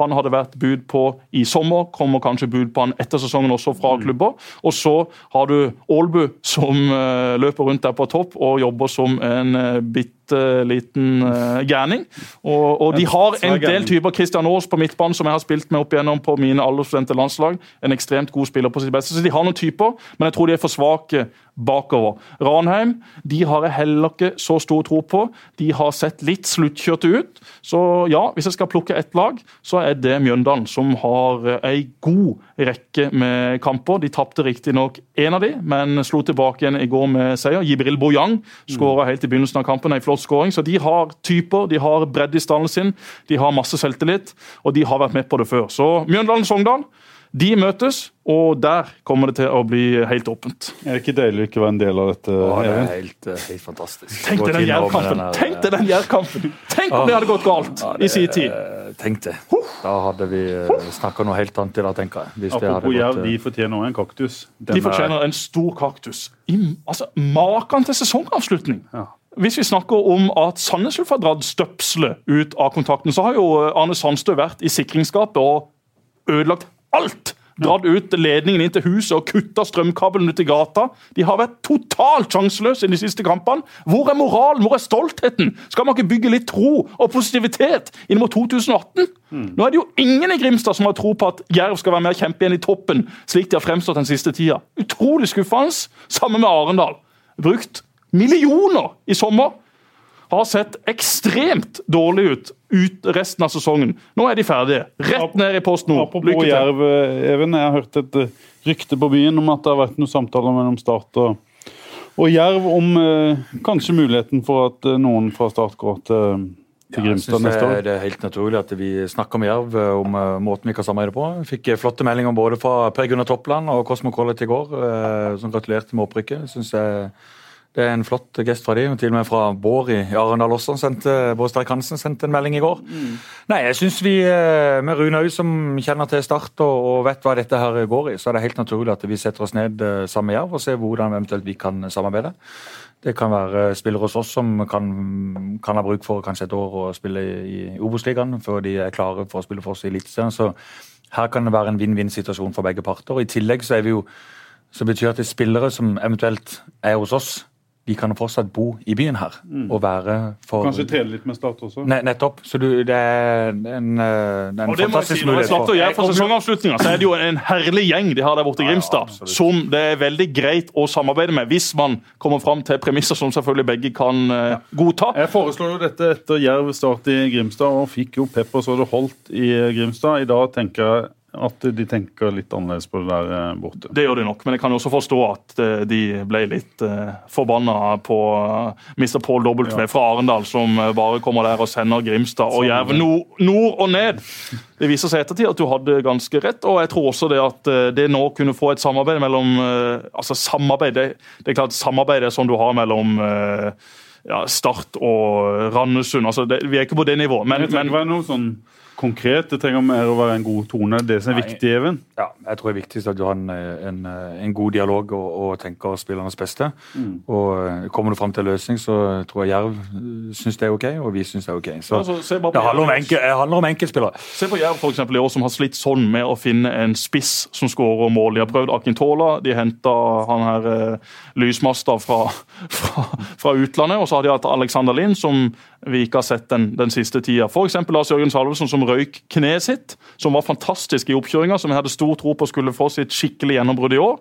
Han hadde vært bud på i sommer, kommer kanskje bud på han etter sesongen også fra klubber. Og så har du Aalbu som eh, løper rundt der på topp og jobber som en uh, bitte liten uh, gærning. Og, og de har en del typer. Christian Aas på midtbanen, som jeg har spilt med opp igjennom på mine aldersstudente landslag. En ekstremt god spiller på sitt beste. Så de har noen typer, men jeg tror de er for svake bakover. Ranheim de har jeg heller ikke så stor tro på. De har sett litt sluttkjørte ut. Så ja, hvis jeg skal plukke ett lag, så er det Mjøndalen, som har eh, ei god rekke med kamper. De tapte riktignok én av de, men slo tilbake igjen i går med seier. Jibril Bojang skåra helt i begynnelsen av kampen, ei flott skåring. Så de har typer, de har bredde i stallen sin, de har masse selvtillit, og de har vært med på det før. Så Mjøndalen-Sogndal. De møtes, og der kommer det til å bli helt åpent. Er det ikke deilig å ikke være en del av dette? Å, det er helt, eh, helt fantastisk. Tenk deg den her, Tenk deg den Jerv-kampen! Tenk om det hadde gått galt Ja, i sin tid! eh, Tenk det. Da hadde vi snakka noe helt annet i dag, tenker jeg. Hvis det hadde Apropos jerv, de eh, fortjener også en kaktus. Den De er- fortjener en stor kaktus. I, altså, Maken til sesongavslutning! Ja. Hvis vi snakker om at Sandnes Ulf har dratt støpselet ut av kontakten, så har jo Arne Sandstø vært i sikringsskapet og ødelagt alt! Dratt ut ledningen inn til huset og kutta strømkabelen ut i gata. De har vært totalt sjanseløse i de siste kampene. Hvor er moralen? Hvor er stoltheten? Skal man ikke bygge litt tro og positivitet inn mot 2018? Nå er det jo ingen i Grimstad som har tro på at Jerv skal være med og kjempe igjen i toppen, slik de har fremstått den siste tida. Utrolig skuffende. Sammen med Arendal. Brukt millioner i sommer. Har sett ekstremt dårlig ut, ut resten av sesongen. Nå er de ferdige. Rett ned i Post Nord. Apropos Lykke til. Jerv, eh, Even. Jeg har hørt et eh, rykte på byen om at det har vært noen samtaler mellom Start og, og Jerv om eh, kanskje muligheten for at eh, noen fra Start går til, til Ja, jeg synes det er helt naturlig at vi snakker med Jerv eh, om eh, måten vi kan samarbeide på. Jeg fikk eh, flotte meldinger både fra Per Gunnar Toppland og Cosmo Collett i går, eh, som gratulerte med opprykket. Jeg synes jeg det er en flott gest fra de, og til og med fra Bård i Arendal også. Sendte, Bård Sterk Hansen sendte en melding i går. Nei, jeg synes vi, eh, med Rune Au, som kjenner til Start og, og vet hva dette her går i, så er det helt naturlig at vi setter oss ned eh, sammen med Jerv og ser hvordan eventuelt vi kan samarbeide. Det kan være spillere hos oss som kan, kan ha bruk for kanskje et år å spille i Obos-ligaen før de er klare for å spille for oss i Eliteserien. Så her kan det være en vinn-vinn-situasjon for begge parter. Og I tillegg så er vi jo så betyr at det er spillere som eventuelt er hos oss, de kan jo fortsatt bo i byen her og være for Kanskje trene litt med Start også? Ne, Nettopp. Så du, det er en, en, en Og det jeg fantastisk si, Når jeg mulighet. snakker for- Jerv for sesongavslutninga, så er det jo en herlig gjeng de har der borte i Grimstad. som det er veldig greit å samarbeide med, hvis man kommer fram til premisser som selvfølgelig begge kan uh, godta. Jeg foreslår jo dette etter Jerv start i Grimstad, og fikk jo pepper så det holdt i Grimstad. I dag tenker jeg at de tenker litt annerledes på det der eh, borte. Det gjør de nok, men jeg kan også forstå at eh, de ble litt uh, forbanna på Mr. Paul W. Ja. fra Arendal, som bare kommer der og sender Grimstad og Jerv nord, nord og ned. Det viser seg ettertid at du hadde ganske rett, og jeg tror også det at det nå kunne få et samarbeid mellom Altså samarbeid, det, det er klart samarbeid er sånn du har mellom ja, Start og Randesund. altså det, Vi er ikke på det nivået. Men, men, det var noe sånn konkret. Det trenger mer å være en god tone. Det som er Nei. viktig, Even. Ja, jeg tror det er viktigst at du har en, en, en god dialog og, og tenker spillernes beste. Og eh, Kommer du fram til en løsning, så tror jeg Jerv syns det er ok, og vi syns det er ok. Så Altså, det handler om, enkel, handler om enkeltspillere. Se på Jerv for eksempel, i år, som har slitt sånn med å finne en spiss som skårer mål. De har prøvd Akintola, de henta han her eh, lysmasta fra, fra, fra utlandet. Og så har de hatt Alexander Lind, som vi ikke har sett den, den siste tida. F.eks. Lars Jørgen Salvesen, som røyk kneet sitt, som var fantastisk i oppkjøringa, som jeg hadde stor tro på skulle få sitt skikkelig gjennombrudd i år.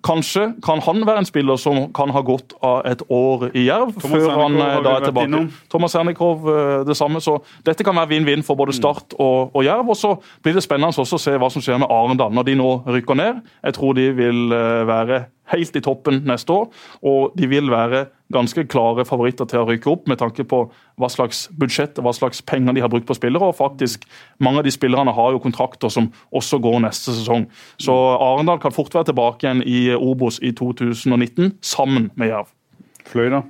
Kanskje kan han være en spiller som kan ha gått av et år i Jerv Thomas før han Sernikov eh, da er tilbake. innom. Thomas Sernikov eh, det samme. Så dette kan være vinn-vinn for Mm. både Start og, og Jerv. Og så blir det spennende også å se hva som skjer med Arendal når de nå rykker ned. Jeg tror de vil eh, være helt i toppen neste år, og de vil være ganske klare favoritter til å rykke opp med tanke på hva slags budsjett hva slags penger de har brukt på spillere. og faktisk Mange av de spillerne har jo kontrakter som også går neste sesong. Så Arendal kan fort være tilbake igjen i Obos i 2019, sammen med Jerv. Fløy, da.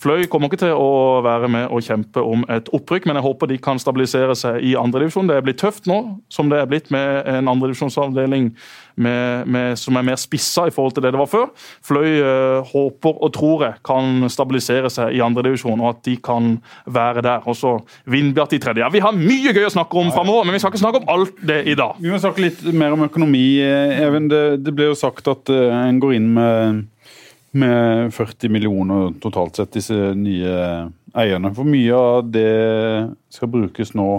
Fløy kommer ikke til å være med og kjempe om et opprykk, men jeg håper de kan stabilisere seg i andredivisjon. Det er blitt tøft nå, som det er blitt med en andredivisjonsavdeling med, med, som er mer spissa i forhold til det det var før. Fløy eh, håper og tror jeg kan stabilisere seg i andredivisjon, og at de kan være der. Og så Vindbjart i tredje. Ja, Vi har mye gøy å snakke om framover, men vi skal ikke snakke om alt det i dag. Vi må snakke litt mer om økonomi, eh, Even. Det, det ble jo sagt at eh, en går inn med, med 40 millioner totalt sett, disse nye eierne. Hvor mye av det skal brukes nå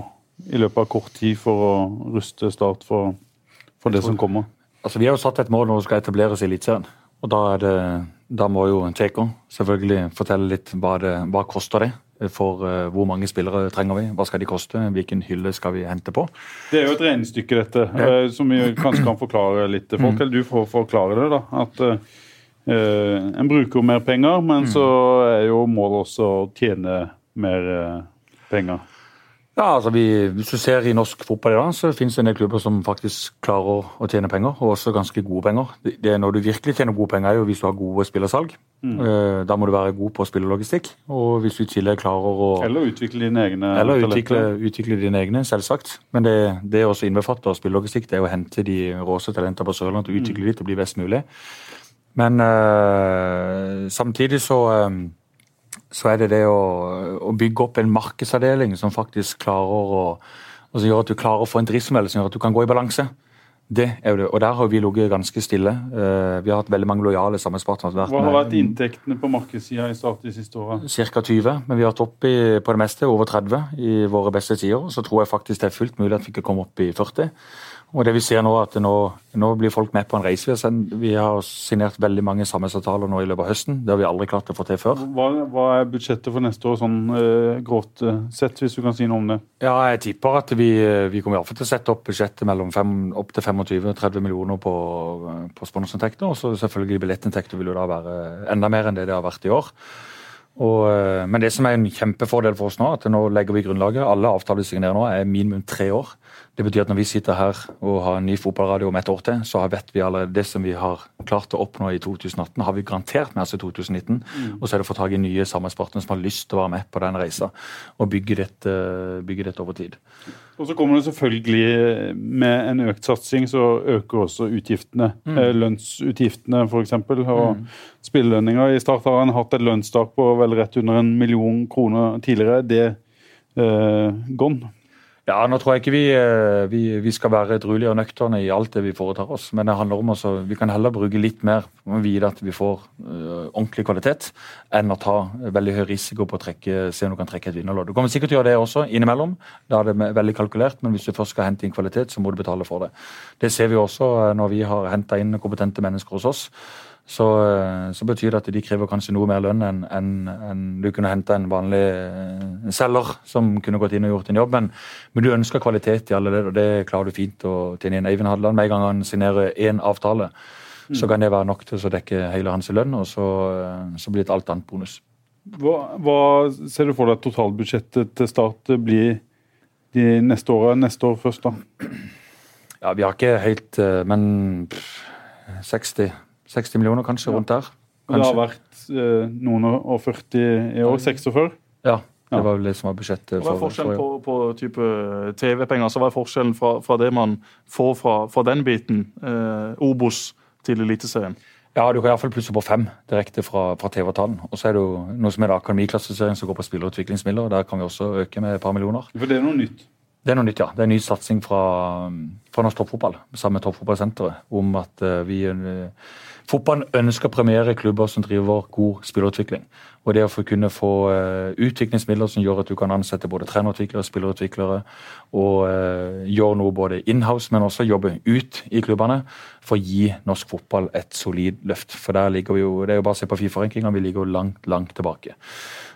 i løpet av kort tid for å ruste Start for, for det som kommer. Altså, Vi har jo satt et mål når det skal etableres i Eliteserien. Og da, er det, da må jo taker selvfølgelig fortelle litt hva det hva koster det. For eh, hvor mange spillere trenger vi, hva skal de koste, hvilken hylle skal vi hente på. Det er jo et regnestykke, dette, eh, som vi kanskje kan forklare litt til folk. Eller du får forklare det, da. At eh, en bruker jo mer penger, men så er jo målet også å tjene mer uh, penger. Ja, altså vi, Hvis du ser i norsk fotball i dag, så finnes det en del klubber som faktisk klarer å tjene penger, og også ganske gode penger. Det, det, når du virkelig tjener gode penger, er jo hvis du har gode spillersalg. Eh, da må du være god på spillerlogistikk. Og hvis du i tillegg klarer å Eller utvikle dine egne Eller utvikle, utvikle dine egne, selvsagt. Men det, det også innbefatter spillelogistikk. Det er å hente de råeste talentene på Sørlandet og utvikle de til å bli best mulig. Men uh, samtidig så, um, så er det det å, å bygge opp en markedsavdeling som faktisk klarer å og som gjør at du klarer å få en driftsmodell som gjør at du kan gå i balanse. Det er jo det. Og der har vi ligget ganske stille. Uh, vi har hatt veldig mange lojale samarbeidspartnere. Hva har vært inntektene på markedssida i Start de siste åra? Ca. 20, men vi har vært oppe i, på det meste over 30 i våre beste tider. Så tror jeg faktisk det er fullt mulig at vi ikke kommer opp i 40. Og det vi ser nå, at nå, nå blir folk med på en reise. Vi har, signert veldig mange samarbeidsavtaler nå i løpet av høsten. Det har vi aldri klart å få til før. Hva, hva er budsjettet for neste år, sånn eh, grovt eh, sett, hvis du kan si noe om det? Ja, jeg tipper at vi, vi kommer fall til å sette opp budsjettet mellom fem, opp til 25-30 millioner på, på sponsorinntekter. Og så selvfølgelig billettinntekter vil jo da være enda mer enn det det har vært i år. Og, eh, men det som er en kjempefordel for oss nå, at nå legger vi grunnlaget. Alle avtaler vi signerer nå, er minimum tre år. Det betyr at når vi sitter her og har en ny fotballradio om et år til, så vet vi allerede det som vi har klart å oppnå i 2018, har vi garantert med oss i 2019. Og så er det å få tak i nye samarbeidspartnere som har lyst til å være med på den reisa og bygge dette, bygge dette over tid. Og så kommer det selvfølgelig eh, med en økt satsing, så øker også utgiftene. Mm. Lønnsutgiftene, f.eks. Og spillelønninger. I Start har en hatt et lønnstak på vel rett under en million kroner tidligere. Det eh, gone. Ja, nå tror jeg ikke vi, eh, vi, vi skal være edruelige og nøkterne i alt det vi foretar oss. Men det handler om også, vi kan heller bruke litt mer på å vite at vi får øh, ordentlig kvalitet, enn å ta veldig høy risiko på å trekke, se om du kan trekke et vinnerlodd. Du kommer sikkert til å gjøre det også innimellom. Da er det veldig kalkulert, men hvis du først skal hente inn kvalitet, så må du betale for det. Det ser vi også øh, når vi har henta inn kompetente mennesker hos oss. Så, eh, så, betyr det at de krever kanskje noe mer lønn enn en, en du kunne hente en vanlig eh, selger som kunne gått inn og gjort en jobb. Men, men du ønsker kvalitet i alle det, og det klarer du fint å tjene inn. Eivind Hadeland, med en gang han signerer én avtale, mm. så kan det være nok til å dekke hele hans lønn, og så, eh, så blir det et alt annet bonus. Hva, hva ser du for deg at totalbudsjettet til Start blir de neste åra? Neste år først, da? Ja, Vi har ikke helt Men 60 60 millioner, kanskje, rundt der. Kanskje. Det har vært eh, noen og 40 i år? 46? Ja. Det var vel det som var budsjettet. Hva er forskjellen på, på type TV-penger? Så hva er forskjellen fra, fra, det man får fra, fra den biten, eh, Obos, til Eliteserien? Ja, du kan iallfall plusse på fem direkte fra, fra TV-avtalen. Og så er det jo noe som er akademiklassifisering som går på spillerutviklingsmidler. Der kan vi også øke med et par millioner. For det er noe nytt? Det er noe nytt, ja. Det er en ny satsing fra, fra norsk toppfotball sammen med Toppfotballsenteret om at uh, vi uh, Fotballen ønsker å premiere klubber som driver god spillerutvikling. Og det å kunne få uh, utviklingsmidler som gjør at du kan ansette både trenerutviklere, spillerutviklere, og uh, gjøre noe både inhouse, men også jobbe ut i klubbene for å gi norsk fotball et solid løft. For der ligger vi jo, det er jo bare å se på Fifa-rankinga, vi ligger jo langt, langt tilbake.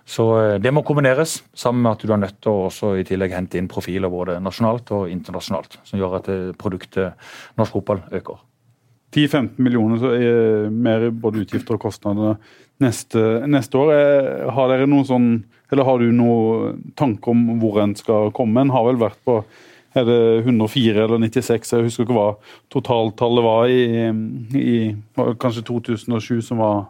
Så uh, det må kombineres, sammen med at du er nødt til å også i tillegg hente inn profiler både nasjonalt og internasjonalt, som gjør at produktet norsk fotball øker. 10-15 millioner så er mer både utgifter og kostnader neste, neste år. Eh, har dere noen sånn, eller har du noen tanke om hvor en skal komme? En har vel vært på er det 104 eller 96? Jeg husker ikke hva totaltallet var i, i kanskje 2007, som var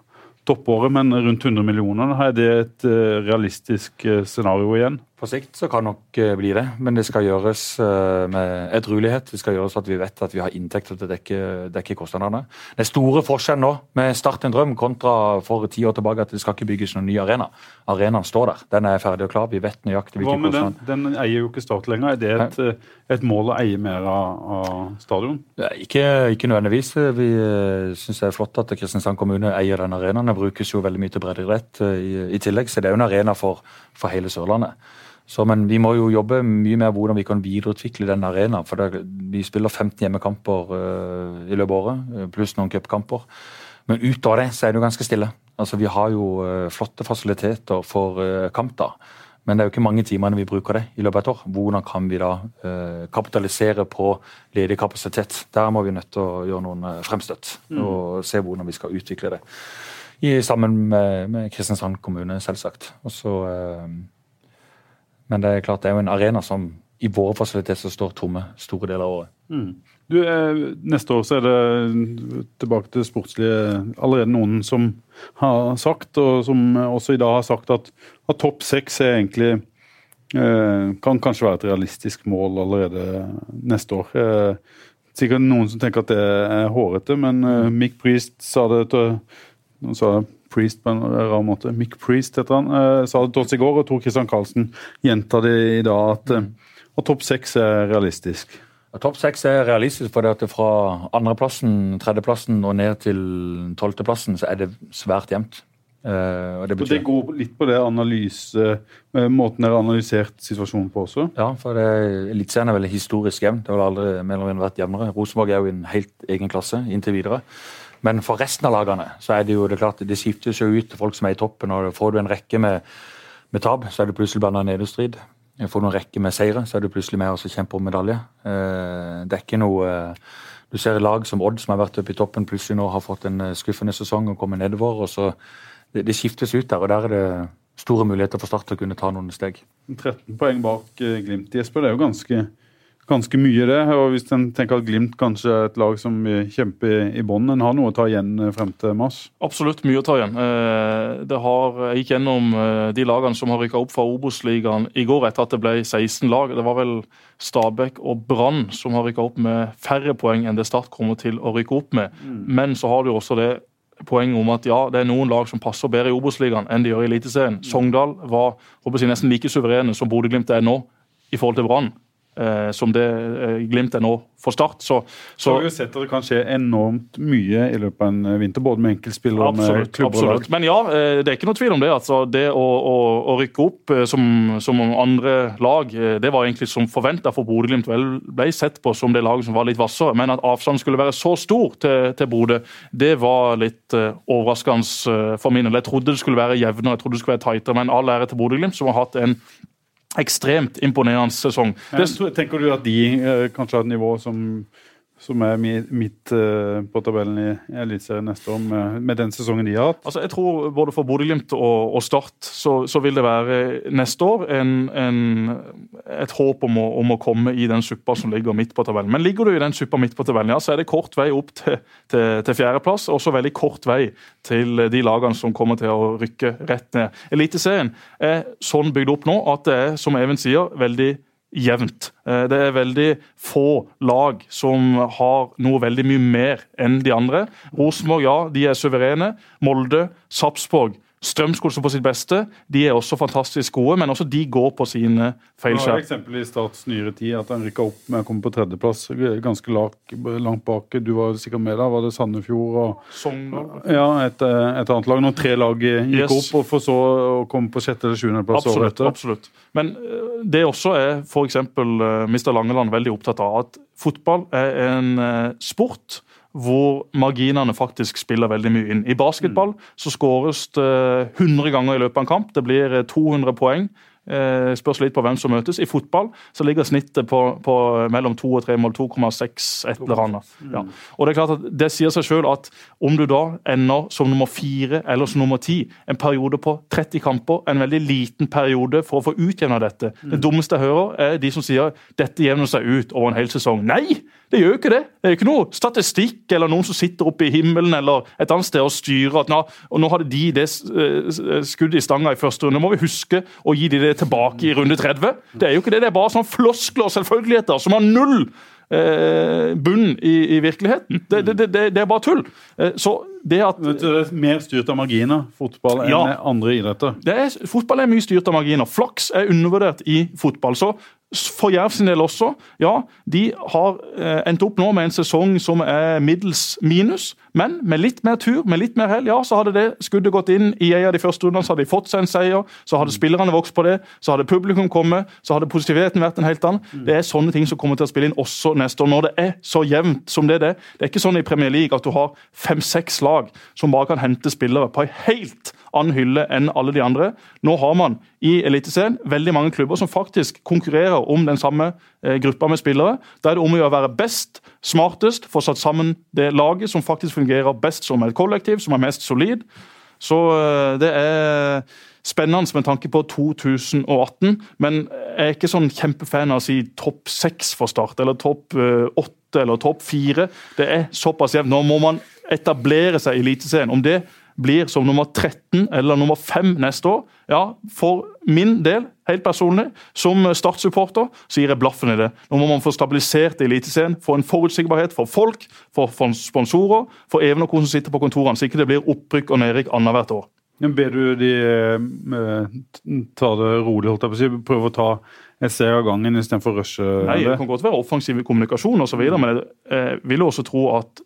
toppåret, men rundt 100 millioner. Er det et eh, realistisk eh, scenario igjen? På sikt så kan nok eh, bli det, men det skal gjøres eh, med edruelighet. Det skal gjøres at vi vet at vi har inntekter til å dekke, dekke kostnadene. Det er store forskjell nå med Start en drøm kontra for ti år tilbake at det skal ikke bygges noen ny arena. Arenaen står der. Den er ferdig og klar. Vi vet nøyaktig hvilke kostnader. Den, den eier jo ikke Start lenger. Er det et, eh, et mål å eie mer av, av stadion? Ikke, ikke, nødvendigvis. Vi syns det er flott at Kristiansand kommune eier den arenaen. Den brukes jo veldig mye til breddeidrett i, i tillegg, så det er jo en arena for, for hele Sørlandet. Så, men vi må jo jobbe mye med hvordan vi kan videreutvikle den arenaen. For det, vi spiller 15 hjemmekamper uh, i løpet av året, eh, pluss noen cupkamper. Men utover det så er det jo ganske stille. Altså, Vi har jo uh, flotte fasiliteter for uh, kamp, da. Men det er jo ikke mange timene vi bruker det i løpet av et år. Hvordan kan vi da kapitalisere på ledig kapasitet? Der må vi nødt til å gjøre noen fremstøtt mm. og se hvordan vi skal utvikle det. I, sammen med, med Kristiansand kommune, selvsagt. Og så men det er klart det er jo en arena som i våre fasiliteter står tomme store deler av året. Mm. Du, eh, neste år så er det tilbake til sportslige allerede noen som har sagt, og som også i dag har sagt, at, at topp seks er egentlig eh, kan kanskje være et realistisk mål allerede neste år. Eh, sikkert noen som tenker at det er hårete, men Mick Priest sa det til sa Priest på en rar måte. Mick Priest heter han. Eh, sa det til oss i går, og Tor Christian Karlsen gjentar det i dag, at, eh, at topp seks er realistisk. Ja, topp seks er realistisk, for det at fra andreplassen, tredjeplassen og ned til tolvteplassen så er det svært jevnt. Uh, og det, betyr... det, går litt på det analyse, måten dere har analysert situasjonen på også? Ja, for Eliteserien er veldig historisk jevn. Det har aldri mellom vært jevnere. Rosenborg er jo i en helt egen klasse inntil videre. Men for resten av lagene så er det jo det klart, det skiftes jo ut til folk som er i toppen. og Får du en rekke med, med tap, så er du plutselig blanda nedestrid. Får du en rekke med seire, så er du plutselig med og kjemper om medalje. Eh, det er ikke noe eh, Du ser lag som Odd, som har vært oppe i toppen, plutselig nå har fått en eh, skuffende sesong og kommer nedover. og så det, det skiftes ut der, og der er det store muligheter for Start til å kunne ta noen steg. 13 poeng bak Glimt, Jesper. Det er jo ganske ganske mye, det. Og hvis en tenker at Glimt kanskje er et lag som kjemper i, bånn, en har noe å ta igjen eh, frem til mars? Absolutt mye å ta igjen. Eh, det har, Jeg gikk gjennom eh, de lagene som har rykka opp fra Obos-ligaen i går, etter at det ble 16 lag. Det var vel Stabæk og Brann som har rykka opp med færre poeng enn det Start kommer til å rykke opp med. Mm. Men så har du også det poenget om at ja, det er noen lag som passer bedre i Obos-ligaen enn de gjør i Eliteserien. Mm. Sogndal var håper jeg, nesten like suverene som Bodø-Glimt er nå i forhold til Brann. Eh, som det eh, Glimt er nå for Start. Så, så har vi jo sett at det kan skje enormt mye i løpet av en vinter, både med enkeltspillere og med klubber. Absolutt. Men ja, eh, det er ikke noe tvil om det. altså Det å, å, å rykke opp eh, som, som, andre lag, eh, det var egentlig som forventa for Bodø-Glimt. Vel ble sett på som det laget som var litt hvassere, men at avstanden skulle være så stor til, til Bodø, det var litt overraskende for min del. Jeg trodde det skulle være jevnere, jeg trodde det skulle være tightere, men all ære til Bodø-Glimt, som har hatt en ekstremt imponerende sesong. Det, tenker du at de uh, kanskje har et nivå som som er midt uh, på tabellen i Eliteserien neste år, med, den sesongen de har hatt? Altså, jeg tror både for Bodø-Glimt og, og, Start så, så, vil det være neste år en, en, et håp om å, om å, komme i den suppa som ligger midt på tabellen. Men ligger du i den suppa midt på tabellen, ja, så er det kort vei opp til, til, til fjerdeplass. Og også veldig kort vei til de lagene som kommer til å rykke rett ned. Eliteserien er sånn bygd opp nå at det er, som Even sier, veldig jevnt. Eh, det er veldig få lag som har noe veldig mye mer enn de andre. Rosenborg, ja, de er suverene. Molde, Sarpsborg Strømsgodset på sitt beste. De er også fantastisk gode, men også de går på sine feilskjær. Eksempel i Starts nyere tid at han rykka opp med å komme på tredjeplass, ganske langt bak. Du var sikkert med da, var det Sandefjord og Sogndal? Ja, et, et, annet lag. Når tre lag gikk yes. opp, og for så å komme på sjette- eller sjuendeplass året etter. Absolutt. Men eh, det også er f.eks. Uh, Mr. Langeland veldig opptatt av. At fotball er en sport hvor marginene faktisk spiller veldig mye inn. I basketball så skåres det 100 ganger i løpet av en kamp. Det blir 200 poeng. Eh, spørs litt på hvem som møtes. I fotball så ligger snittet på, på mellom 2 og 3 mål. 2,6 et eller annet. Ja. Og Det er klart at det sier seg selv at om du da ender som nummer fire eller som nummer ti, en periode på 30 kamper, en veldig liten periode for å få utjevna dette Det dummeste jeg hører, er de som sier dette jevner seg ut over en hel sesong. Nei! Det gjør jo ikke det. Det er ikke noe statistikk eller noen som sitter oppe i himmelen eller et annet sted og styrer at nå, og nå hadde de det eh, skuddet i stanga i første runde. Nå må vi huske å gi de det tilbake i runde 30. Det er jo ikke det. Det er bare sånn floskler og selvfølgeligheter som har null eh, bunn i, i, virkeligheten. Det, det, det, det, er bare tull. Eh, så det at Det er mer styrt av marginer, fotball, enn ja, andre idretter? Er, fotball er mye styrt av marginer. Flaks er undervurdert i fotball. Så for Jerv sin del også. Ja, de har eh, endt opp nå med en sesong som er middels minus. Men med litt mer tur, med litt mer hell, ja, så hadde det skuddet gått inn i en av de første rundene. Så hadde de fått seg en seier, så hadde spillerne vokst på det, så hadde publikum kommet, så hadde positiviteten vært en helt annen. Det er sånne ting som kommer til å spille inn også neste år, når det er så jevnt som det er det. Det er ikke sånn i Premier League at du har fem-seks lag som bare kan hente spillere på en helt annen hylle enn alle de andre. Nå har man i Eliteserien veldig mange klubber som faktisk konkurrerer om den samme eh, gruppa med spillere. Da er det om å gjøre å være best, smartest, få satt sammen det laget som faktisk fungerer best som et kollektiv, som er mest solid. Så eh, det er spennende med tanke på 2018, men jeg er ikke sånn kjempefan av å si topp seks for Start, eller topp eh, åtte eller topp fire. Det er såpass jevnt. Nå må man etablere seg i Eliteserien. Om det blir som nummer 13 eller nummer 5 neste år, ja, for min del, helt personlig, som Start-supporter, så gir jeg blaffen i det. Nå må man få stabilisert Eliteserien, få en forutsigbarhet for folk, for, for sponsorer, for Even og co. som sitter på kontorene, så ikke det blir opprykk og nedrykk annethvert år. Men Ber du de eh, ta det rolig, holdt jeg på å si, prøve å ta SE av gangen istedenfor å rushe? Nei, det kan godt være offensiv kommunikasjon osv., men jeg, jeg vil også tro at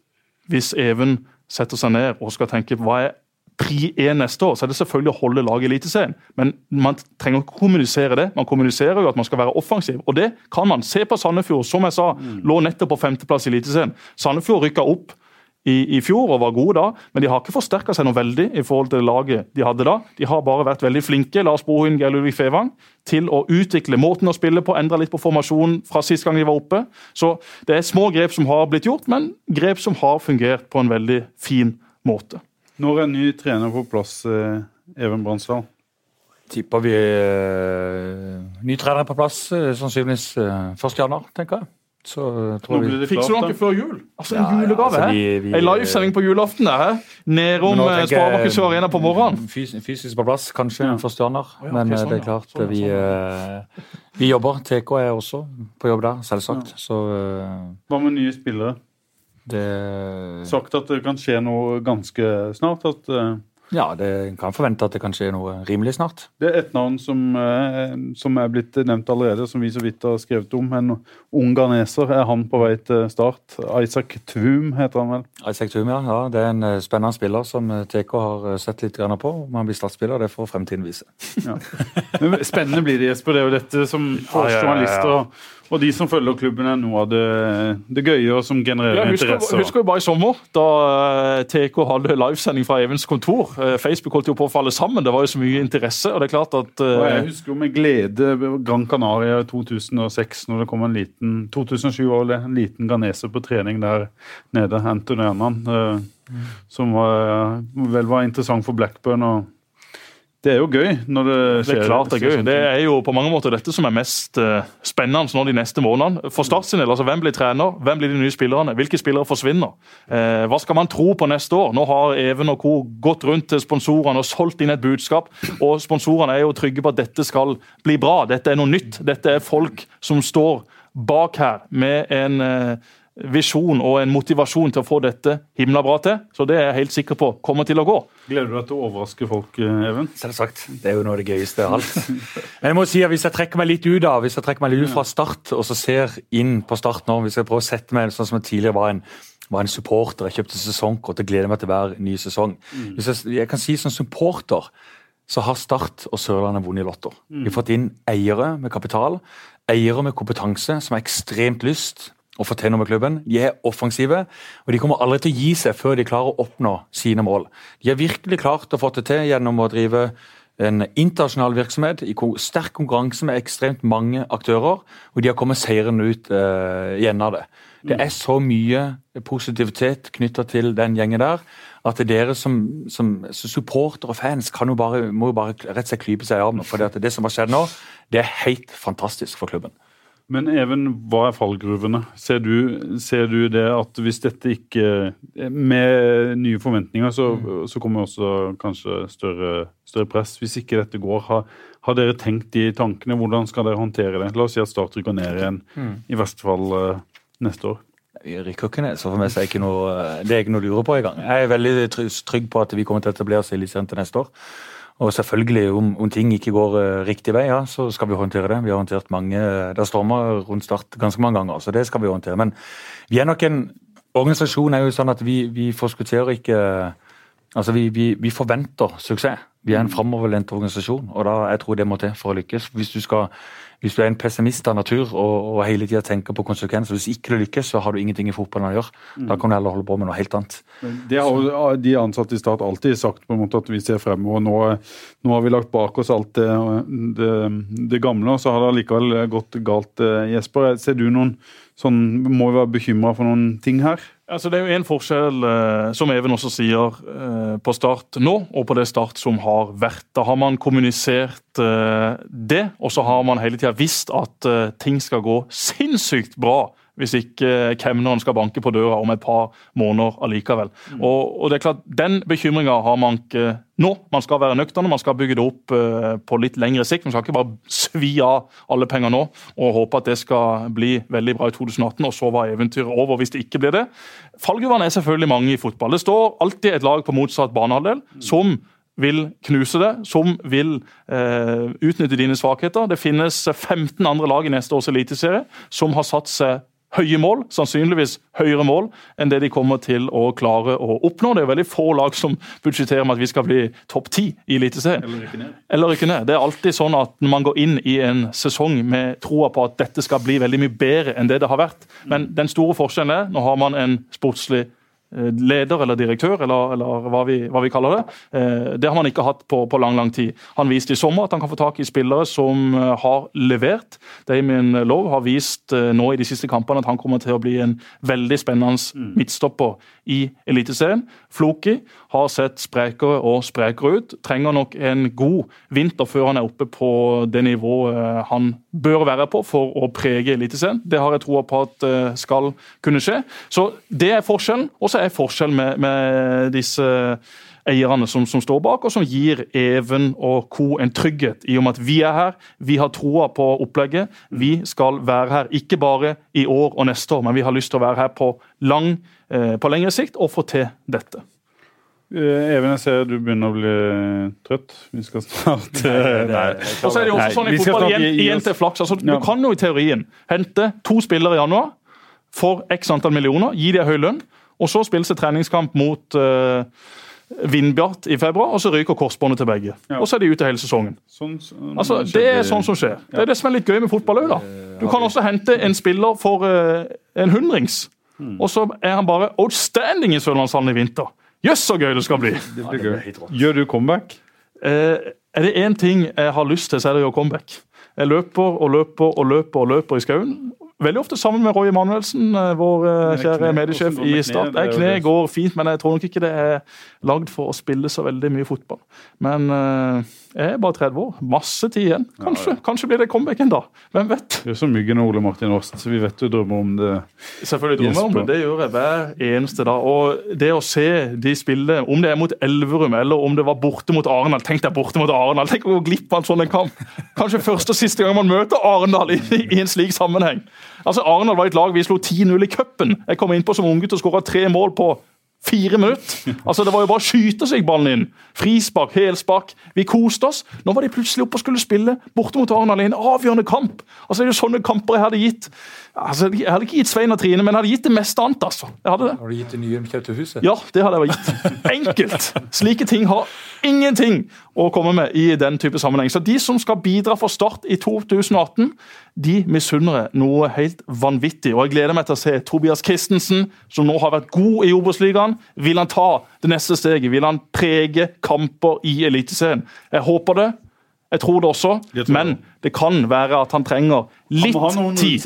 hvis Even setter seg ned og skal tenke hva er pri er neste år, så er det selvfølgelig å holde laget i Eliteserien. Men man trenger ikke kommunisere det. Man kommuniserer jo at man skal være offensiv, og det kan man. Se på Sandefjord, som jeg sa, mm. lå nettopp på femteplass i Eliteserien. Sandefjord rykka opp i, i, fjor og var gode da, men de har ikke forsterka seg noe veldig i forhold til det laget de hadde da. De har bare vært veldig flinke Lars Bohin, Geir Ludvig Fevang, til å utvikle måten å spille på, endre litt på formasjonen fra sist gang de var oppe. Så det er små grep som har blitt gjort, men grep som har fungert på en veldig fin måte. Når er en ny trener på plass, eh, Even Bransdal? Tipper vi uh, ny trener på plass uh, sannsynligvis uh, 1. januar, tenker jeg. Så tror vi Fikser du noe før jul? Altså En ja, julegave? Ja, altså, vi, vi, en livesending på julaften der, nedom Sparebanken Sør Arena på morgenen. Fysisk på plass, kanskje ja. for Stjerner. Oh, ja, men okay, sånn, det er klart sånn, vi, sånn. vi jobber. TK er også på jobb der, selvsagt. Så, Hva med nye spillere? Det... Sagt at det kan skje noe ganske snart? At, uh... Ja, det kan forvente at det kan skje noe rimelig snart. Det er et navn som, eh, som er blitt nevnt allerede, som vi så vidt har skrevet om. En ung ghaneser. Er han på vei til start? Isaac Tvum heter han vel? Isaac Thum, ja. ja. Det er en eh, spennende spiller som eh, TK har sett litt grann på. Om han blir startspiller, det får fremtiden vise. Ja. spennende blir det, Jesper. Det er jo dette som for oss Ja, ja, ja, ja. og, de som følger klubben, er noe av det, det gøye og som genererer Jeg husker, interesse. husker jo bare i sommer, da eh, TK hadde livesending fra Evens kontor. Eh, Facebook holdt jo på å falle sammen. Det var jo så mye interesse. og det er klart at... Og jeg eh, husker jo med glede Gran Canaria 2006, når det kom en liten 2007 var det en liten ganeser på trening der nede, Anton Ernan, eh, som var, vel var interessant for Blackburn. og Det er jo gøy når det Det skjer. er klart det er gøy. Det er jo på mange måter dette som er mest eh, spennende nå de neste månedene. For Start sin del, altså hvem blir trener? Hvem blir de nye spillerne? Hvilke spillere forsvinner? Eh, hva skal man tro på neste år? Nå har Even og co. gått rundt til sponsorene og solgt inn et budskap. Og sponsorene er jo trygge på at dette skal bli bra. Dette er noe nytt. Dette er folk som står bak her med en eh, visjon og en motivasjon til å få dette himla bra til. Så det er jeg helt sikker på kommer til å gå. Gleder du deg til å overraske folk, eh, Even? Selvsagt. Det er jo noe av det gøyeste av alt. Men jeg må si at Hvis jeg trekker meg litt ut da, hvis jeg trekker meg litt ut fra start og så ser inn på start nå, hvis jeg prøver å sette meg sånn som jeg tidligere var en, var en supporter, jeg kjøpte sesongkort og gleder meg til hver ny sesong. Hvis jeg, jeg kan si som supporter så har Start og Sørlandet vunnet i Lotto. De har fått inn eiere med kapital, eiere med kompetanse som har ekstremt lyst å få til noe med klubben. De er offensive, og de kommer aldri til å gi seg før de klarer å oppnå sine mål. De har virkelig klart å få det til gjennom å drive en internasjonal virksomhet i sterk konkurranse med ekstremt mange aktører, og de har kommet seirende ut uh, igjen av det. Det er så mye positivitet knytta til den gjengen der, at dere som, som supporter og fans kan jo bare, må jo bare rett og slett klype seg i armen. For det, det som har skjedd nå, det er helt fantastisk for klubben. Men Even, hva er fallgruvene? Ser du, ser du det at hvis dette ikke Med nye forventninger så, så kommer også kanskje større, større press. Hvis ikke dette går, har, har dere tenkt de tankene? Hvordan skal dere håndtere det? La oss si at Start rykker ned igjen, i verste fall eh, neste år. Vi rykker ikke ned, så for meg er ikke noe, det er ikke noe å lure på engang. Jeg er veldig trygg på at vi kommer til å etablere oss i Eliteserien til neste år. Og selvfølgelig, om, om ting ikke går eh, riktig vei, ja, så skal vi håndtere det. Vi har håndtert mange Det har storma rundt Start ganske mange ganger, så det skal vi håndtere. Men vi er nok en Organisasjon er jo sånn at vi, vi forskutterer ikke Altså, vi, vi, vi forventer suksess. Vi er en framoverlent organisasjon, og da jeg tror det må til for å lykkes. Hvis du, skal, hvis du er en pessimist av natur og, og hele tida tenker på konsekvenser, hvis ikke du lykkes, så har du ingenting i fotballen å gjøre. Da kan du heller holde på med noe helt annet. Det har jo de ansatte i Start alltid sagt, på en måte at vi ser fremover. Nå, nå har vi lagt bak oss alt det, det, det gamle, og så har det allikevel gått galt. eh, Jesper, ser du noen sånn Må vi være bekymra for noen ting her? Altså, det er jo en forskjell, eh, som Even også sier, eh, på Start nå og på det Start som har vært. Da har man kommunisert eh, det, og så har man hele tida visst at ting skal gå sinnssykt bra hvis ikke kemneren skal banke på døra om et par måneder allikevel. Og, og det er klart, Den bekymringa har man ikke nå. Man skal være nøkterne, man skal bygge det opp uh, på litt lengre sikt. Man skal ikke bare svi av alle penger nå og håpe at det skal bli veldig bra i 2018, og så var eventyret over hvis det ikke blir det. Fallgruvene er selvfølgelig mange i fotball. Det står alltid et lag på motsatt banehalvdel som vil knuse det, som vil eh, utnytte dine svakheter. Det finnes 15 andre lag i neste års eliteserie som har satt seg høye mål, sannsynligvis høyere mål enn det de kommer til å klare å oppnå. Det er veldig få lag som budsjetterer med at vi skal bli topp ti i Eliteserien. Eller ikke ned. Det er alltid sånn at når man går inn i en sesong med troa på at dette skal bli veldig mye bedre enn det det har vært. Men den store forskjellen er nå har man en sportslig leder eller direktør, eller, eller hva, vi, hva vi kaller det. Eh, Det har man ikke hatt på, på lang lang tid. Han viste i sommer at han kan få tak i spillere som eh, har levert. Damien Lowe har vist eh, nå i de siste kampene at han kommer til å bli en veldig spennende midtstopper i Eliteserien. Floki har sett sprekere og sprekere ut. Trenger nok en god vinter før han er oppe på det nivået eh, han bør være på for å prege Eliteserien. Det har jeg troa på at eh, skal kunne skje. Så det er forskjellen. Og så er forskjellen med, med disse eierne som, som står bak, og som gir Even og co. en trygghet i og med at vi er her. Vi har troa på opplegget. Vi skal være her ikke bare i år og neste år, men vi har lyst til å være her på, lang, eh, på lengre sikt og få til dette. Eh, Even, jeg ser du begynner å bli trøtt. Vi skal snart eh, Nei. Og så er det jo også sånn i fotball, igjen, igjen til flaks. Altså, Ja. Du kan jo i teorien hente to spillere i januar for x antall millioner, gi dem høy lønn, og så spilles det treningskamp mot uh, Vindbjart i februar, og så ryker korsbåndet til begge. Ja. Og så er de ute hele sesongen. Sånn, sånn Altså, Det er sånn som skjer. Det er det som er litt gøy med fotball òg, da. Du kan også hente en spiller for uh, en hundrings, og så er han bare outstanding i Sørlandshallen i vinter. Jøss, så gøy det skal bli! Det blir gøy. Gjør du comeback? Eh, er det én ting jeg har lyst til, så er det å gjøre comeback. Jeg løper og løper og løper og løper i skauen. Veldig ofte sammen med Roy Emanuelsen, eh, vår eh, kjære mediesjef det i Start. Kne, Det Kne går fint, men jeg tror nok ikke det er lagd for å spille så veldig mye fotball. Men eh, jeg er bare 30 år. Masse tid igjen. Kanskje, kanskje blir det comeback en dag. Hvem vet? Du er så myggen og Ole Martin Aasen, så vi vet du drømmer om det. Selvfølgelig drømmer jeg om det. Det gjør jeg hver eneste dag. Og det å se de spille, om det er mot Elverum eller om det var borte mot Arendal Tenk deg borte mot Arendal. Tenk å gå glipp av en sånn en kamp. Kanskje første og siste gang man møter Arendal i, i en slik sammenheng. Altså, Arendal var et lag vi slo 10-0 i cupen. Jeg kom innpå som unggutt og skåra tre mål på fire minutter. Altså, Det var jo bare å skyte seg ballen inn. Frispark, helspark. Vi koste oss. Nå var de plutselig oppe og skulle spille borte mot Arendal i en avgjørende kamp. Altså, Det er jo sånne kamper jeg hadde gitt. Altså, Jeg hadde ikke gitt Svein og Trine, men jeg hadde gitt det meste annet. altså. Jeg hadde det. Har du gitt det nye kjøpte huset? Ja, det hadde jeg gitt. Enkelt. Slike ting har ingenting å komme med i den type sammenheng. Så de som skal bidra for Start i 2018, de misunner jeg noe helt vanvittig. Og jeg gleder meg til å se Tobias Christensen, som nå har vært god i Obos-ligaen. Vil han ta det neste steget? Vil han prege kamper i Eliteserien? Jeg håper det. Jeg tror det også, tror men det kan være at han trenger litt Han må ha noen rundt tid.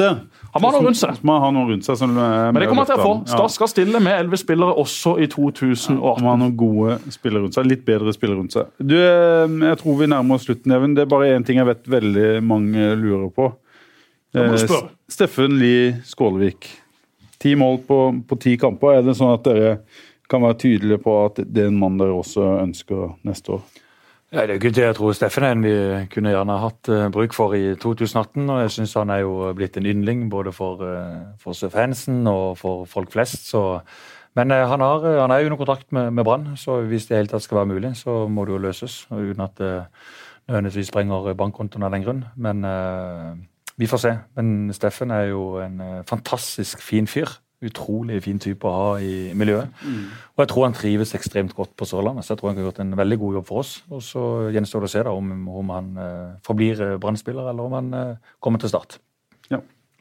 Han må ha noen rundt seg. Må ha noe rundt seg som er Men det kommer han til å få. Stas skal stille med elleve spillere også i Han må ha noen gode spillere rundt seg. Litt bedre spillere rundt seg. Du, eh, jeg tror vi nærmer oss slutten, Even. Det er bare én ting jeg vet veldig mange lurer på. Eh. Steffen Lie Skålevik. Ti mål på, på ti kamper. Er det sånn at dere kan være tydelige på at det er en mann dere også ønsker neste år? Ja, det er jo ikke det jeg tror Steffen er en vi kunne gjerne hatt eh, bruk for i 2018. og Jeg syns han er jo blitt en yndling både for, uh, for fansen og for folk flest. Så, men eh, han, har, han er jo under kontakt med, med Brann, så hvis det i hele tatt skal være mulig, så må det jo løses. Uten at det nødvendigvis sprenger bankkontoen av den grunn. Men vi får se. Men Steffen er jo en fantastisk fin fyr. Utrolig fin type å ha i miljøet. Og jeg tror han trives ekstremt godt på Sørlandet, så jeg tror han har gjort en veldig god jobb for oss. Og så gjenstår det å se da om, om han eh, forblir eh, Brann-spiller, eller om han eh, kommer til start.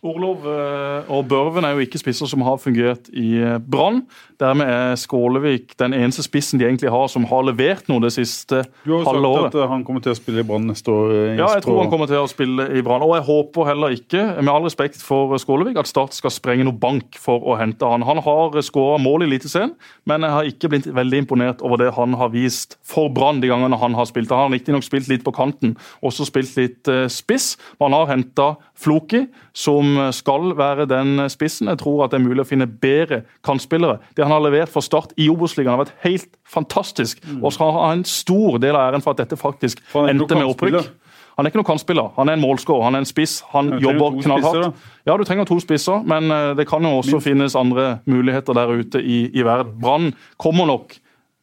Orlov eh, og Børven er jo ikke spisser som har fungert i eh, Brann. Dermed er Skålevik den eneste spissen de egentlig har som har levert noe det siste halve året. Du har jo sagt året. at eh, han kommer til å spille i Brann neste år. eh, Ja, jeg tror han kommer til å spille i Brann. Og jeg håper heller ikke, med all respekt for Skålevik, at Start skal sprenge noe bank for å hente han. Han har skåra mål i Eliteserien, men jeg har ikke blitt veldig imponert over det han har vist for Brann de gangene han har spilt. Han har riktignok spilt litt på kanten, også spilt litt eh, spiss. Man har henta Floki, som skal være den spissen. Jeg tror at det er mulig å finne bedre kantspillere. Det han har levert for Start i Obos-ligaen har vært helt fantastisk. Og så har han en stor del av æren for at dette faktisk Mm. Han endte med opprykk. Han er ikke noen kantspiller. Han er en målskårer, han er en spiss. Han jobber knallhardt. Ja, du trenger to spisser, men eh, det kan jo også finnes andre muligheter der ute i, i verden. Brann kommer nok,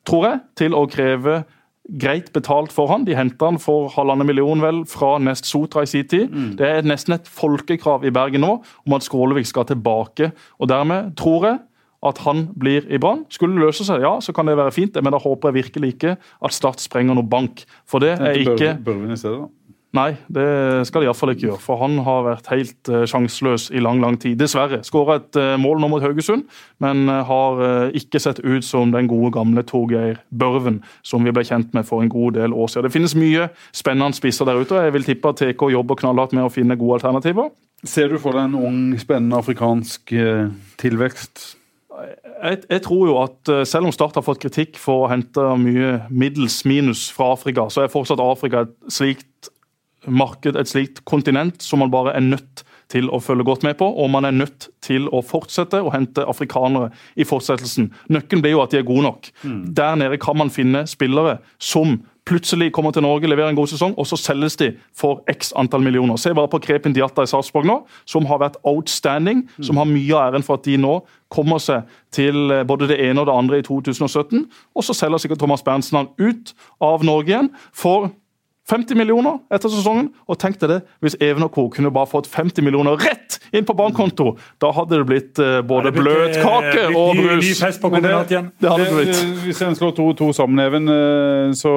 tror jeg, til å kreve greit betalt for han. De henter han for halvannen million vel fra Nest Sotra i sin tid. Mm. Det er nesten et folkekrav i Bergen nå om at Skålevik skal tilbake. og Dermed tror jeg at han blir i Brann. Skulle det løse seg, ja, så kan det være fint, men da håper jeg virkelig ikke at Start sprenger noe bank. For det er ikke Børven- i stedet, da. Nei, det skal de iallfall ikke gjøre. For han har vært helt uh, sjanseløs i lang lang tid. Dessverre. Skåra et eh, mål nå mot Haugesund, men eh, har eh, ikke sett ut som den gode gamle Torgeir Børven som vi ble kjent med for en god del år siden. Det finnes mye spennende spisser der ute, og jeg vil tippe at TK jobber knallhardt med å finne gode alternativer. Ser du for deg en ung, spennende afrikansk eh, tilvekst? Jeg, jeg tror jo at eh, selv om Start har fått kritikk for å hente mye middels minus fra Afrika, så er fortsatt Afrika et slikt marked, et slikt kontinent, som man bare er nødt til å følge godt med på. Og man er nødt til å fortsette å hente afrikanere i fortsettelsen. Nøkkelen blir jo at de er gode nok. Der nede kan man finne spillere som plutselig kommer til Norge, leverer en god sesong, og så selges de for x antall millioner. Se bare på Krepin Diatta i Sarpsborg nå, som har vært outstanding, som har mye av æren for at de nå kommer seg til eh, både det ene og det andre i 2017. Og så selger sikkert Thomas Berntsen han ut av Norge igjen for 50 millioner etter sesongen. Og tenk deg det, hvis Even og co. kunne bare fått 50 millioner rett inn på bankkonto, da hadde det blitt uh, både bløtkake og Ny, ny brus. fest på det- igjen. Det hadde det blitt. Hvis en slår to og to sammen, Even, eh, så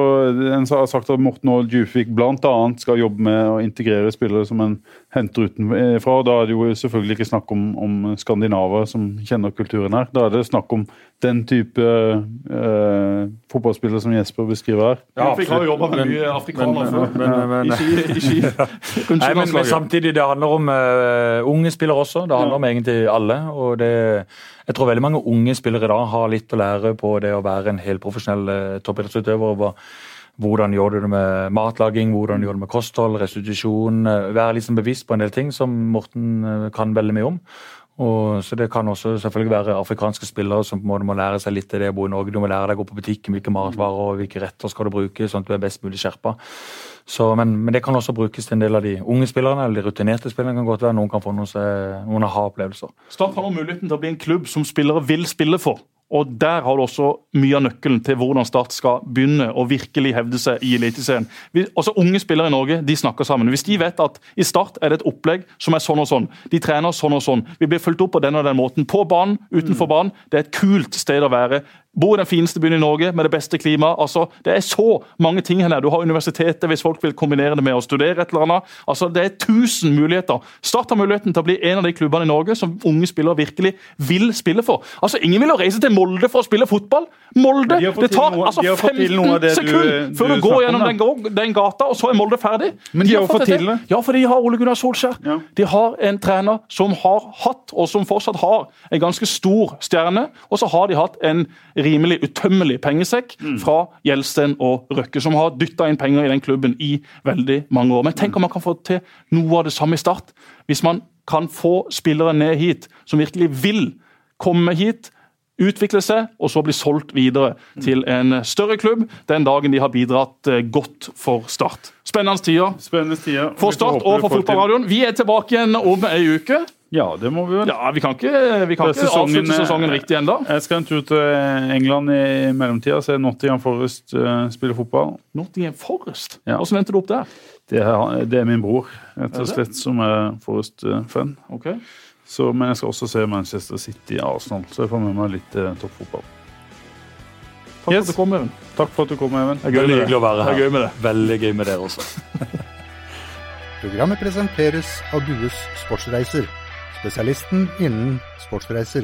en har sagt at Morten og Djupvik bl.a. skal jobbe med å integrere spillere som en henter utenfra. Da er det jo selvfølgelig ikke snakk om, om skandinaver som kjenner kulturen her. Da er det snakk om den type eh, fotballspiller som Jesper beskriver her. Ja, vi har jo jobba med mye afrikanere men- før. men- men- I ski. Nei, men, men samtidig, det handler om uh, unge spillere også. Det handler om egentlig alle. og det, Jeg tror veldig mange unge spillere i dag har litt å lære på det å være en helprofesjonell uh, toppidrettsutøver. Hvordan gjør du det med matlaging, hvordan gjør du det med kosthold, restitusjon. Vær sånn bevisst på en del ting som Morten eh, kan veldig mye om. Og, så Det kan også selvfølgelig være afrikanske spillere som på en måte må lære seg litt av det å bo i Norge. Du må lære deg å gå på butikken, hvilke matvarer og hvilke retter skal du bruke, sånn at du er best mulig skjerpa. Men, men det kan også brukes til en del av de unge spillerne eller de rutinerte spillerne. kan godt være Noen kan få noen, noen aha-opplevelser. Start har nå muligheten til å bli en klubb som spillere vil spille for. Og Der har du også mye av nøkkelen til hvordan Start skal begynne å virkelig hevde seg i Eliteserien. Også Unge spillere i Norge de snakker sammen. Hvis de vet at i Start er det et opplegg som er sånn og sånn, de trener sånn og sånn, vi blir fulgt opp på den og den måten, på banen, utenfor banen, det er et kult sted å være. Bor i den fineste byen i Norge med det beste klimaet. altså Det er så mange ting her. Du har universitetet hvis folk vil kombinere det med å studere et eller annet. altså Det er tusen muligheter. Start har muligheten til å bli en av de klubbene i Norge som unge spillere virkelig vil spille for. Altså Ingen vil jo reise til Molde for å spille fotball. Molde! De Det tar noe- altså de har fått til noe 15 av sekunder før du du går gjennom den, den gata, og så er Molde ferdig. Men de har fått det til det. Ja, for de har Ole Gunnar Solskjær. Ja. De har en trener som har hatt, og som fortsatt har, en ganske stor stjerne. Og så har de hatt en rimelig utømmelig pengesekk Mm. fra Gjelsten og Røkke, som har dytta inn penger i den klubben i veldig mange år. Men tenk om man kan få til noe av det samme i Start. Hvis man kan få spillere ned hit som virkelig vil komme hit. Utvikle seg og så bli solgt videre til en større klubb den dagen de har bidratt eh, godt for Start. Spennende tider Spennende tider. for Start og for Fotballradioen. Vi er tilbake igjen om ei uke. Ja, det må vi vel. Ja, Vi kan ikke, vi kan ikke sesongen, avslutte sesongen eh, riktig ennå. Jeg skal en tur til England i mellomtida, se Nottingham Forest eh, spille fotball. Nottingham Forest. Ja. Hvordan endte du opp der? Det er, det er min bror, rett og slett, som er Forest-fan. Okay. Så, men jeg skal også se Manchester City Arsenal, så jeg får med meg litt eh, toppfotball. Takk Yes. for at du kom, Even. Takk for at du kom, Even. Det er gøy Veldig hyggelig å være Det er her. gøy med det. Veldig gøy med dere også. Programmet presenteres av Dues Sportsreiser, spesialisten innen sportsreiser.